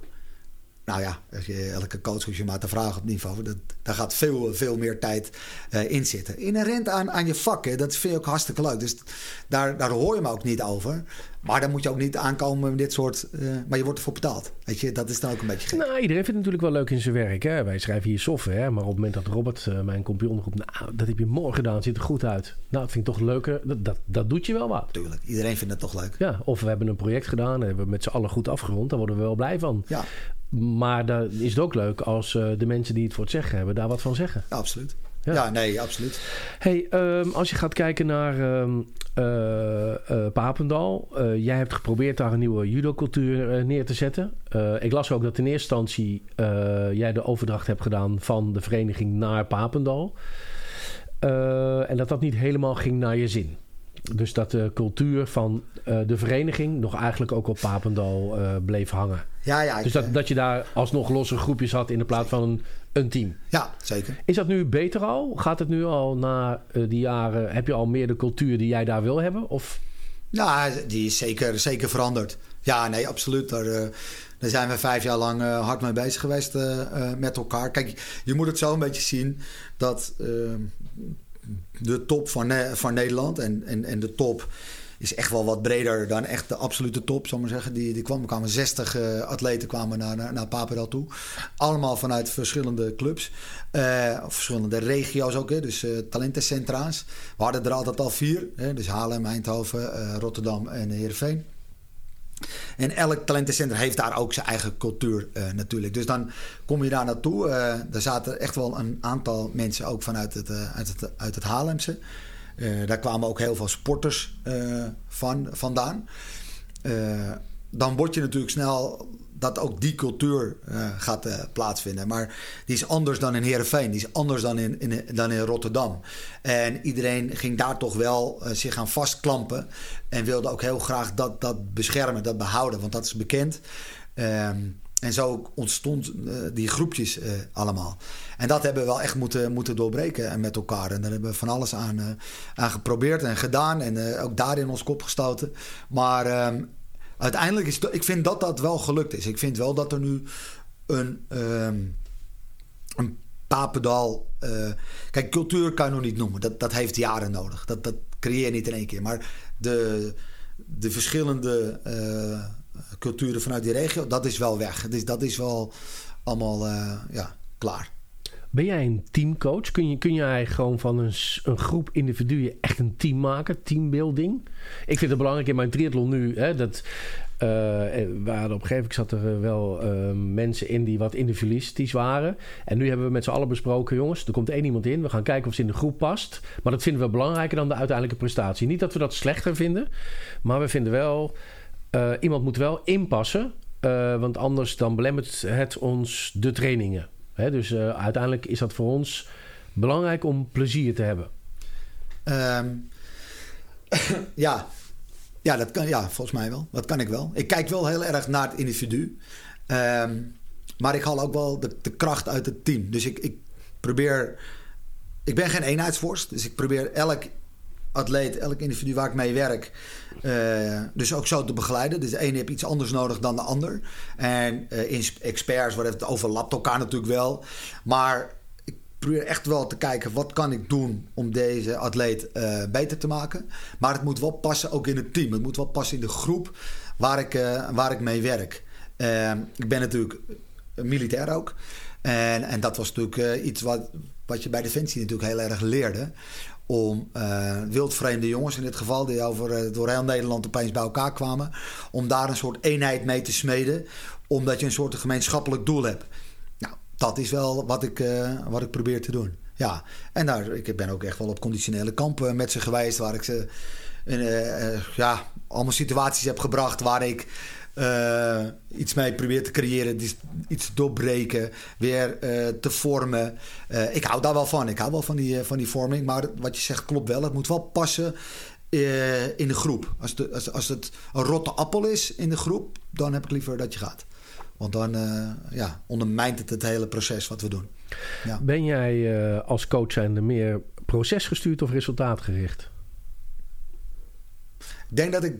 Nou ja, als je elke coach hoeft je maar te vragen op niveau. Dat, daar gaat veel, veel meer tijd eh, in zitten. Inherent aan, aan je vak, hè, dat vind je ook hartstikke leuk. Dus daar, daar hoor je me ook niet over. Maar dan moet je ook niet aankomen met dit soort... eh, maar je wordt ervoor betaald. Weet je, dat is dan ook een beetje gek. Nou, iedereen vindt het natuurlijk wel leuk in zijn werk. Hè? Wij schrijven hier software, maar op het moment dat Robert, eh, mijn compagnon, roept... Nou, dat heb je mooi gedaan, ziet er goed uit. Nou, dat vind ik toch leuker. Dat, dat, dat doet je wel wat. Tuurlijk, iedereen vindt het toch leuk. Ja, of we hebben een project gedaan en hebben we met z'n allen goed afgerond. Daar worden we wel blij van. Ja. Maar dan is het ook leuk als eh, de mensen die het voor het zeggen hebben... daar wat van zeggen. Ja, absoluut. Ja, nee, absoluut. Hey, ehm, als je gaat kijken naar ehm, eh, eh, Papendal. jij hebt geprobeerd daar een nieuwe judocultuur neer te zetten. Ik las ook dat in eerste instantie jij de overdracht hebt gedaan van de vereniging naar Papendal. En dat dat niet helemaal ging naar je zin. Dus dat de cultuur van de vereniging nog eigenlijk ook op Papendal bleef hangen. Ja, ja. Dus dat, dat je daar alsnog losse groepjes had in de plaats van een, een team. Ja, zeker. Is dat nu beter al? Gaat het nu al na eh, die jaren? Heb je al meer de cultuur die jij daar wil hebben? Of Nou, die is zeker, zeker veranderd. Ja, nee, absoluut. Daar, eh, daar zijn we vijf jaar lang eh, hard mee bezig geweest eh, eh, met elkaar. Kijk, je moet het zo een beetje zien dat eh, de top van, van Nederland en, en, en de top is echt wel wat breder dan echt de absolute top, zal ik maar zeggen. Die, die kwam, kwamen 60 eh, atleten kwamen naar, naar, naar Papendal toe. Allemaal vanuit verschillende clubs. Of verschillende regio's ook, hè, dus eh, talentencentra's. We hadden er altijd al vier. Hè, dus Haarlem, Eindhoven, Rotterdam en Heerenveen. En elk talentencentrum heeft daar ook zijn eigen cultuur natuurlijk. Dus dan kom je daar naartoe. Eh daar zaten echt wel een aantal mensen ook vanuit het, eh, uit het, uit het Haarlemse. Eh, daar kwamen ook heel veel sporters eh, van, vandaan. Eh, dan word je natuurlijk snel dat ook die cultuur gaat plaatsvinden. Maar die is anders dan in Heerenveen. Die is anders dan in, in, dan in Rotterdam. En iedereen ging daar toch wel zich aan vastklampen. En wilde ook heel graag dat, dat beschermen, dat behouden. Want dat is bekend. Ehm, en zo ontstond eh, die groepjes eh, allemaal. En dat hebben we wel echt moeten, moeten doorbreken en met elkaar. En daar hebben we van alles aan, eh, aan geprobeerd en gedaan. En eh, ook daarin ons kop gestoten. Maar ehm, uiteindelijk is ik vind dat dat wel gelukt is. Ik vind wel dat er nu een, ehm, een Papendal. eh, kijk, cultuur kan je nog niet noemen. Dat, dat heeft jaren nodig. Dat, dat creëer je niet in één keer. Maar de, de verschillende eh, culturen vanuit die regio, dat is wel weg. Dus dat is wel allemaal eh, ja, klaar. Ben jij een teamcoach? Kun, je, kun jij gewoon van een, een groep individuen echt een team maken? Teambuilding? Ik vind het belangrijk in mijn triathlon nu. Hè, dat, eh, eh, we hadden op een gegeven moment zat er eh, wel eh, mensen in die wat individualistisch waren. En nu hebben we met z'n allen besproken, jongens, er komt één iemand in. We gaan kijken of ze in de groep past. Maar dat vinden we belangrijker dan de uiteindelijke prestatie. Niet dat we dat slechter vinden, maar we vinden wel, eh, iemand moet wel inpassen. eh, want anders dan belemmert het ons de trainingen. Hè, dus eh, uiteindelijk is dat voor ons belangrijk om plezier te hebben. Ehm, [coughs] ja. Ja, dat kan, ja, volgens mij wel. Dat kan ik wel. Ik kijk wel heel erg naar het individu. Ehm, maar ik haal ook wel de, de kracht uit het team. Dus ik, ik probeer... Ik ben geen eenheidsvorst. Dus ik probeer elk atleet, elk individu waar ik mee werk... eh, dus ook zo te begeleiden. Dus de ene heeft iets anders nodig dan de ander. En eh, experts, wat het overlapt elkaar natuurlijk wel. Maar ik probeer echt wel te kijken... wat kan ik doen om deze atleet eh, beter te maken. Maar het moet wel passen ook in het team. Het moet wel passen in de groep waar ik, waar ik mee werk. Eh, ik ben natuurlijk militair ook. En, en dat was natuurlijk iets wat, wat je bij Defensie natuurlijk heel erg leerde. Om eh, wildvreemde jongens in dit geval, die over, eh, door heel Nederland opeens bij elkaar kwamen. Om daar een soort eenheid mee te smeden. Omdat je een soort gemeenschappelijk doel hebt. Nou, dat is wel wat ik, eh, wat ik probeer te doen. Ja, en daar, ik ben ook echt wel op conditionele kampen met ze geweest. Waar ik ze in, ja, allemaal situaties heb gebracht waar ik eh, iets mee probeer te creëren. Iets doorbreken, weer eh, te vormen. Eh, ik hou daar wel van. Ik hou wel van die, van die vorming. Maar wat je zegt klopt wel. Het moet wel passen in de groep. Als, de, als, als het een rotte appel is in de groep, dan heb ik liever dat je gaat. Want dan ja, ondermijnt het het hele proces wat we doen. Ja. Ben jij als coach zijnde meer procesgestuurd of resultaatgericht? Ik denk dat ik,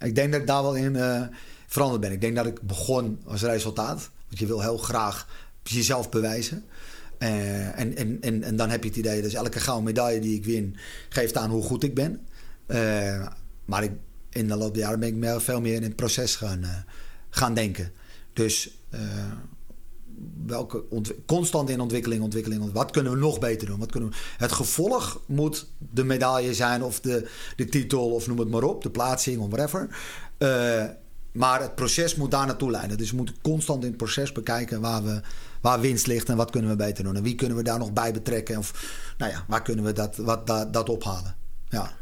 ik denk dat ik daar wel in eh, veranderd ben. Ik denk dat ik begon als resultaat. Want je wil heel graag jezelf bewijzen. Eh, en, en, en, en dan heb je het idee, dus elke gouden medaille die ik win, geeft aan hoe goed ik ben. Eh, maar ik, in de loop der jaren ben ik veel meer in het proces gaan, gaan denken. Dus welke constant in ontwikkeling, ontwikkeling, ont- Wat kunnen we nog beter doen? Wat kunnen we, het gevolg moet de medaille zijn of de, de titel of noem het maar op, de plaatsing of whatever. Eh, maar het proces moet daar naartoe leiden. Dus we moeten constant in het proces bekijken waar, we, waar winst ligt en wat kunnen we beter doen. En wie kunnen we daar nog bij betrekken? Of nou ja, waar kunnen we dat, wat, dat, dat ophalen? Ja.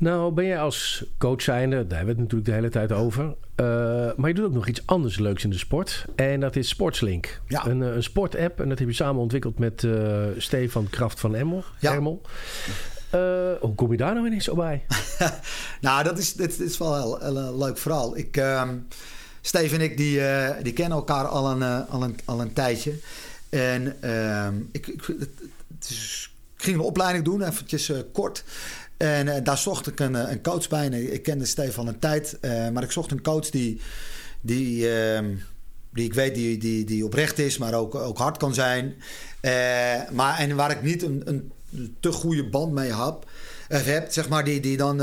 Nou, ben jij als coach zijnde, daar hebben we het natuurlijk de hele tijd over. eh, maar je doet ook nog iets anders leuks in de sport. En dat is Sportslink. Een, eh, een sportapp. En dat heb je samen ontwikkeld met eh, Stefan Kraft van Emmel. Ermel. Eh, hoe kom je daar nou ineens zo bij? [laughs] nou, dat is, dit, dit is wel heel, leuk verhaal. Ik, Steve en ik die, die kennen elkaar al een, al een, al een tijdje. En ehm, ik, ik, het, het is- ik ging een opleiding doen, eventjes kort. En eh, daar zocht ik een, eh, een coach bij. En ik kende Steve al een tijd. eh, maar ik zocht een coach die, die, ehm, die ik weet die, die, die oprecht is, maar ook, ook hard kan zijn. Maar, en waar ik niet een, een te goede band mee heb. hebt, zeg maar, die, die dan,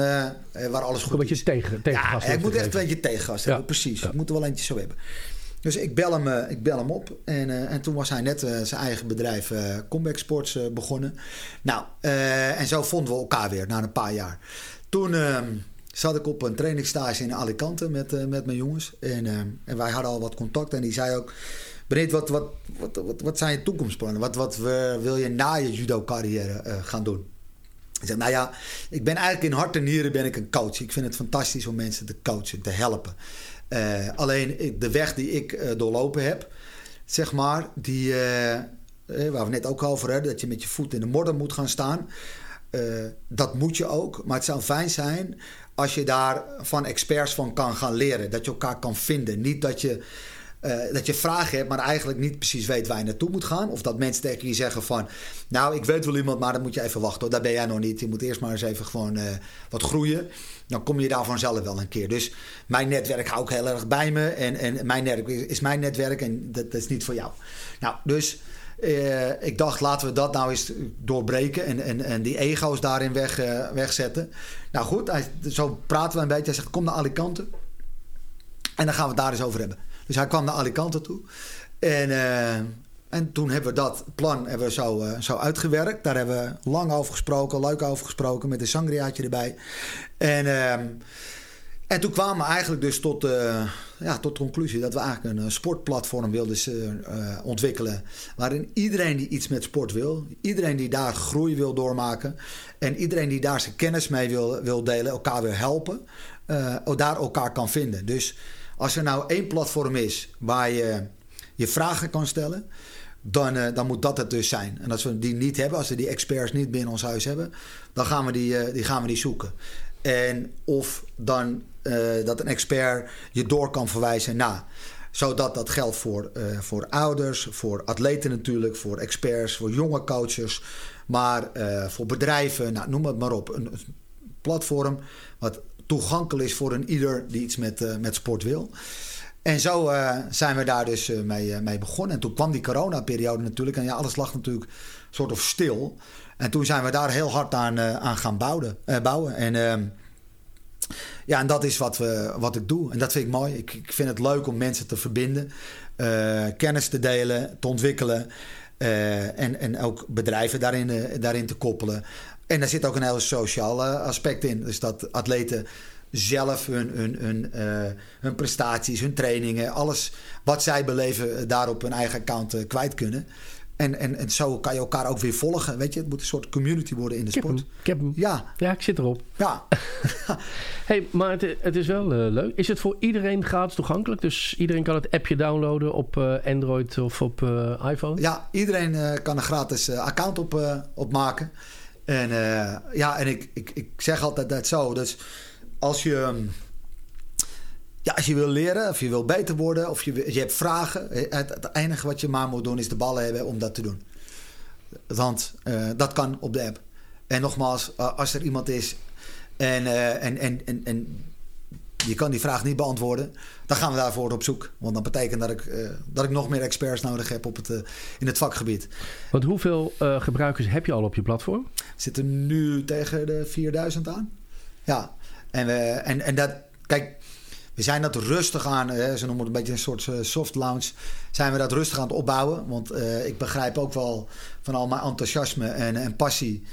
waar alles goed Een beetje is. tegen, tegengas Ja, ik moet echt een beetje tegengas Ja. hebben, precies. Ik moet er wel eentje zo hebben. Dus ik bel hem, eh, ik bel hem op. En, eh, en toen was hij net eh, zijn eigen bedrijf eh, Comeback Sports begonnen. Nou, en zo vonden we elkaar weer na een paar jaar. Toen eh, zat ik op een trainingsstage in Alicante met, met mijn jongens. En, en wij hadden al wat contact. En die zei ook... Breed, wat, wat, wat, wat, wat zijn je toekomstplannen? Wat, wat wil je na je judo-carrière gaan doen? Ik zeg, nou ja, ik ben eigenlijk in hart en nieren ben ik een coach. Ik vind het fantastisch om mensen te coachen, te helpen. Eh, alleen de weg die ik eh, doorlopen heb, zeg maar, die, eh, waar we net ook over hadden, dat je met je voet in de modder moet gaan staan. Dat moet je ook, maar het zou fijn zijn als je daar van experts van kan gaan leren. Dat je elkaar kan vinden. Niet dat je, eh, dat je vragen hebt, maar eigenlijk niet precies weet waar je naartoe moet gaan. Of dat mensen tegen je zeggen van, nou ik weet wel iemand, maar dan moet je even wachten. hoor. Daar ben jij nog niet. Je moet eerst maar eens even gewoon eh, wat groeien. Dan kom je daar vanzelf wel een keer. Dus mijn netwerk hou ik heel erg bij me. En, en mijn netwerk is mijn netwerk en dat, dat is niet voor jou. Nou, dus eh, ik dacht, laten we dat nou eens doorbreken en, en, en die ego's daarin weg, wegzetten. Nou goed, zo praten we een beetje. Hij zegt, kom naar Alicante. En dan gaan we het daar eens over hebben. Dus hij kwam naar Alicante toe. En, eh, en toen hebben we dat plan hebben we zo, eh, zo uitgewerkt. Daar hebben we lang over gesproken, leuk over gesproken, met een sangriaatje erbij. En, ehm, en toen kwamen we eigenlijk dus tot, eh, ja, tot de conclusie dat we eigenlijk een eh, sportplatform wilden eh, eh, ontwikkelen. Waarin iedereen die iets met sport wil, iedereen die daar groei wil doormaken. En iedereen die daar zijn kennis mee wil, wil delen, elkaar wil helpen, eh, daar elkaar kan vinden. Dus als er nou één platform is waar je je vragen kan stellen, dan, eh, dan moet dat het dus zijn. En als we die niet hebben, als we die experts niet binnen ons huis hebben, dan gaan we die, eh, die, gaan we die zoeken. En of dan eh, dat een expert je door kan verwijzen naar. Zodat dat geldt voor, voor ouders, voor atleten natuurlijk, voor experts, voor jonge coaches, maar voor bedrijven, nou, noem het maar op. Een platform wat toegankelijk is voor een ieder die iets met, eh, met sport wil. En zo eh, zijn we daar dus eh, mee, mee begonnen. En toen kwam die coronaperiode natuurlijk. En ja, alles lag natuurlijk soort of stil. En toen zijn we daar heel hard aan, aan gaan bouwen. bouwen. En, ehm, ja, en dat is wat, we, wat ik doe. En dat vind ik mooi. Ik, ik vind het leuk om mensen te verbinden. kennis te delen, te ontwikkelen. en, en ook bedrijven daarin, daarin te koppelen. En daar zit ook een heel sociaal eh, aspect in. Dus dat atleten zelf hun, hun, hun, eh, hun prestaties, hun trainingen, alles wat zij beleven, eh, daar op hun eigen account kwijt kunnen. En, en, en zo kan je elkaar ook weer volgen. Weet je, het moet een soort community worden in de Ik sport. hem. Ik heb hem. Ja. Ja, ik zit erop. Ja. [laughs] hey, maar het, het is wel leuk. Is het voor iedereen gratis toegankelijk? Dus iedereen kan het appje downloaden op Android of op iPhone? Ja, iedereen kan een gratis account op, eh, opmaken. En eh, ja, en ik, ik, ik zeg altijd dat zo. Dus als je, ehm, ja, als je wil leren, of je wil beter worden, of je, je hebt vragen. eh, Het, enige wat je maar moet doen is de ballen hebben om dat te doen. Want eh, dat kan op de app. En nogmaals, als er iemand is en, en, en, en, en je kan die vraag niet beantwoorden, dan gaan we daarvoor op zoek. Want dat betekent dat ik, eh, dat ik nog meer experts nodig heb op het, eh, in het vakgebied. Want hoeveel eh, gebruikers heb je al op je platform? We zitten nu tegen de 4000 aan. Ja, en, we, en, en dat, kijk, we zijn dat rustig aan, hè, ze noemen het een beetje een soort soft launch, zijn we dat rustig aan het opbouwen. Want ik begrijp ook wel van al mijn enthousiasme en, en passie.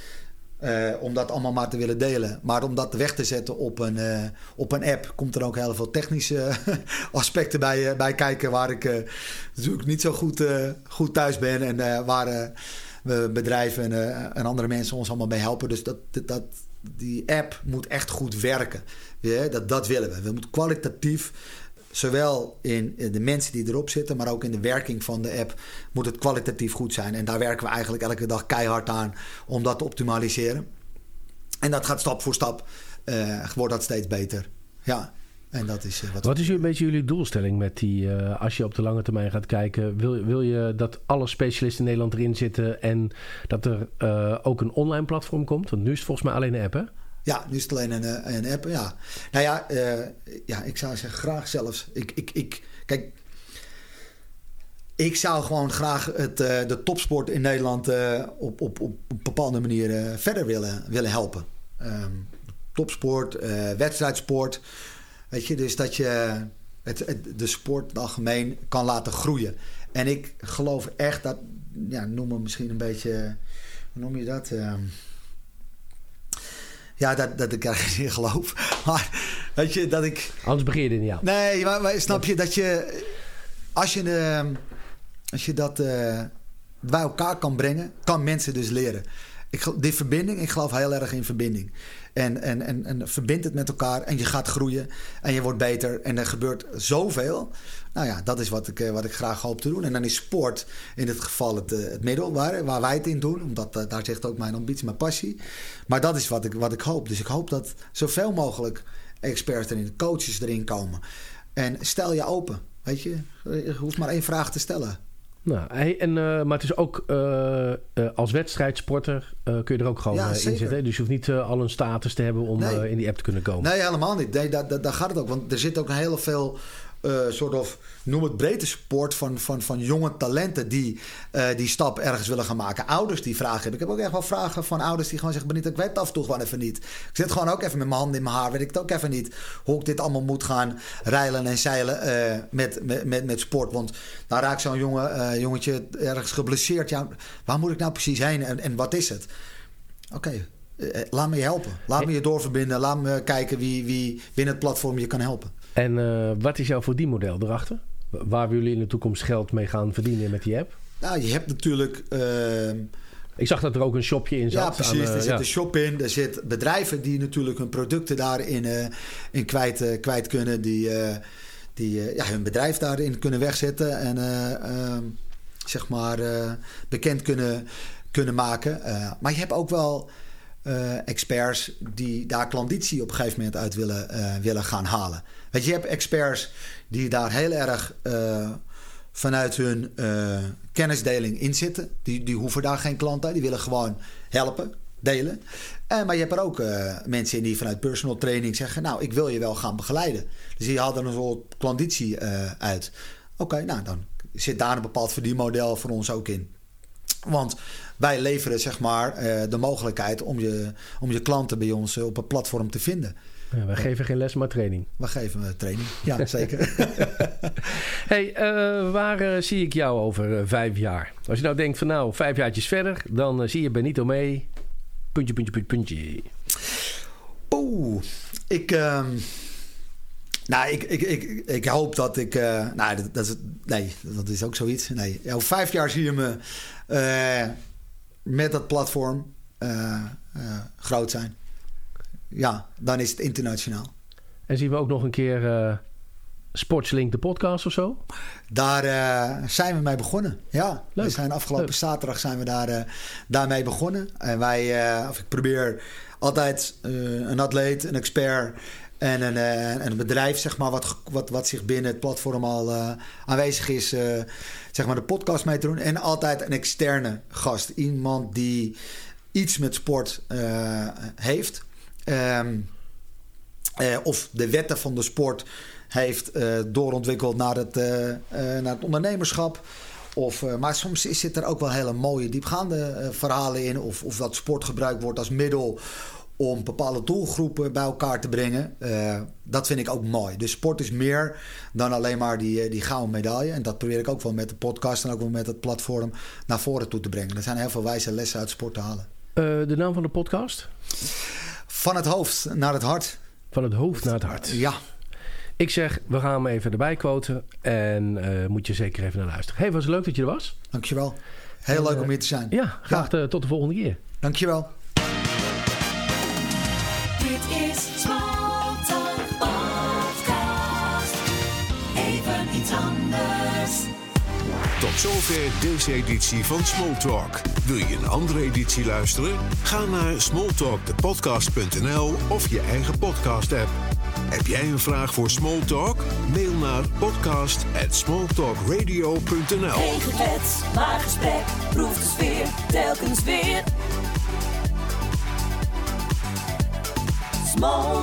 Eh, om dat allemaal maar te willen delen. Maar om dat weg te zetten op een, eh, op een app, komt er ook heel veel technische [laughs] aspecten bij, eh, bij kijken. Waar ik natuurlijk niet zo goed, goed thuis ben. En waar we bedrijven en, andere mensen ons allemaal bij helpen. Dus dat, dat, die app moet echt goed werken. Dat, dat willen we. We moeten kwalitatief, zowel in de mensen die erop zitten, maar ook in de werking van de app, moet het kwalitatief goed zijn. En daar werken we eigenlijk elke dag keihard aan om dat te optimaliseren. En dat gaat stap voor stap, eh, wordt dat steeds beter. Ja, en dat is eh, wat, Wat is een beetje jullie doelstelling met die, eh, als je op de lange termijn gaat kijken? Wil, wil je dat alle specialisten in Nederland erin zitten en dat er eh, ook een online platform komt? Want nu is het volgens mij alleen een app, hè? Ja, nu is het alleen een, eh, een app. Ja. Nou ja, eh, ja, ik zou zeggen graag zelfs. Ik, ik, ik, kijk, ik zou gewoon graag het, eh, de topsport in Nederland eh, op, op, op bepaalde manier eh, verder willen, willen helpen. ehm, topsport, wedstrijdsport. Weet je, dus dat je het, het- de sport in het algemeen kan laten groeien. En ik geloof echt dat, ja, noem me misschien een beetje, hoe noem je dat? Ehm, ja, dat, dat ik ergens in geloof. [laughs] Maar weet je, dat ik... Anders begin je er niet aan. Nee, maar, maar snap je dat je... Als je, eh, als je dat eh, bij elkaar kan brengen, kan mensen dus leren. Ik, die verbinding, ik geloof heel erg in verbinding. En, en, en, en verbind het met elkaar en je gaat groeien en je wordt beter. En er gebeurt zoveel. Nou ja, dat is wat ik, eh, wat ik graag hoop te doen. En dan is sport in dit geval het, eh, het middel waar, waar wij het in doen. Omdat eh, daar zegt ook mijn ambitie, mijn passie. Maar dat is wat ik, wat ik hoop. Dus ik hoop dat zoveel mogelijk experts erin, coaches erin komen. En stel je open. Weet je, je hoeft maar één vraag te stellen. Nou, hey, en, eh, maar het is ook eh, eh, als wedstrijdsporter kun je er ook gewoon Ja, in zitten. Dus je hoeft niet al een status te hebben om Nee. in die app te kunnen komen. Nee, helemaal niet. Nee, daar, daar, daar gaat het ook. Want er zit ook heel veel eh, soort of, noem het breedte sport van, van, van jonge talenten die eh, die stap ergens willen gaan maken. Ouders die vragen hebben. Ik heb ook echt wel vragen van ouders die gewoon zeggen: Benita, ik weet het af en toe gewoon even niet. Ik zit gewoon ook even met mijn handen in mijn haar. Weet ik het ook even niet hoe ik dit allemaal moet gaan rijlen en zeilen eh, met, met, met, met sport. Want dan raakt zo'n jongetje ergens geblesseerd. Ja, waar moet ik nou precies heen en, en wat is het? Oké, laat me je helpen. Laat me je doorverbinden. Laat me kijken wie, wie binnen het platform je kan helpen. En eh, wat is jouw verdienmodel erachter? Waar willen jullie in de toekomst geld mee gaan verdienen met die app? Nou, je hebt natuurlijk. ehm, Ik zag dat er ook een shopje in zat. ja, precies. aan, eh, er zit ja. een shop in. Er zitten bedrijven die natuurlijk hun producten daarin eh, in kwijt, eh, kwijt kunnen. Die, eh, die eh, ja, hun bedrijf daarin kunnen wegzetten. En eh, ehm, zeg maar eh, bekend kunnen, kunnen maken. Eh, maar je hebt ook wel eh, experts die daar klanditie op een gegeven moment uit willen, eh, willen gaan halen. Weet je, hebt experts die daar heel erg eh, vanuit hun eh, kennisdeling in zitten. Die, die hoeven daar geen klant uit. Die willen gewoon helpen, delen. Eh, maar je hebt er ook mensen in die vanuit personal training zeggen... nou, ik wil je wel gaan begeleiden. Dus die halen er een soort klanditie uit. Oké, nou, dan zit daar een bepaald verdienmodel voor ons ook in. Want wij leveren zeg maar de mogelijkheid om je, om je klanten bij ons op een platform te vinden. Ja, wij geven geen les, maar training. We geven eh, training. Ja, [laughs] zeker. [laughs] hey, eh, waar eh, zie ik jou over vijf jaar? Als je nou denkt van nou, vijf jaartjes verder, dan zie je Benito mee. Puntje, puntje, puntje, puntje. Oeh, ik, ehm, nou, ik, ik, ik, ik hoop dat ik. nou, dat, dat is, nee, dat is ook zoiets. Nee, ja, over vijf jaar zie je me met dat platform groot zijn. Ja, dan is het internationaal. En zien we ook nog een keer eh Sportslink, de podcast of zo? Daar eh, zijn we mee begonnen. Ja, Leuk. we zijn afgelopen Leuk. zaterdag zijn we daar, eh, daarmee begonnen. En wij, of ik probeer altijd een atleet, een expert en een, en een bedrijf, zeg maar, wat, wat, wat zich binnen het platform al aanwezig is, zeg maar, de podcast mee te doen. En altijd een externe gast. Iemand die iets met sport heeft. Ehm, eh, of de wetten van de sport heeft eh, doorontwikkeld naar het, eh, naar het ondernemerschap. Of, maar soms zit er ook wel hele mooie diepgaande verhalen in. Of, of dat sport gebruikt wordt als middel om bepaalde doelgroepen bij elkaar te brengen. Dat vind ik ook mooi. Dus sport is meer dan alleen maar die, die gouden medaille. En dat probeer ik ook wel met de podcast en ook wel met het platform naar voren toe te brengen. Er zijn heel veel wijze lessen uit sport te halen. De naam van de podcast? Van het hoofd naar het hart. Van het hoofd naar het hart. Ja. Ik zeg, we gaan hem even erbij quoten. En eh, moet je zeker even naar luisteren. Hey, was leuk dat je er was. Dankjewel. Heel En, leuk eh, om hier te zijn. Ja, graag eh, tot de volgende keer. Dankjewel. Zover deze editie van Smalltalk. Wil je een andere editie luisteren? Ga naar smalltalkthepodcast.nl of je eigen podcast-app. Heb jij een vraag voor Smalltalk? Mail naar podcast@smalltalkradio.nl. Geen geklets, maar gesprek. Proef de sfeer, telkens weer. Small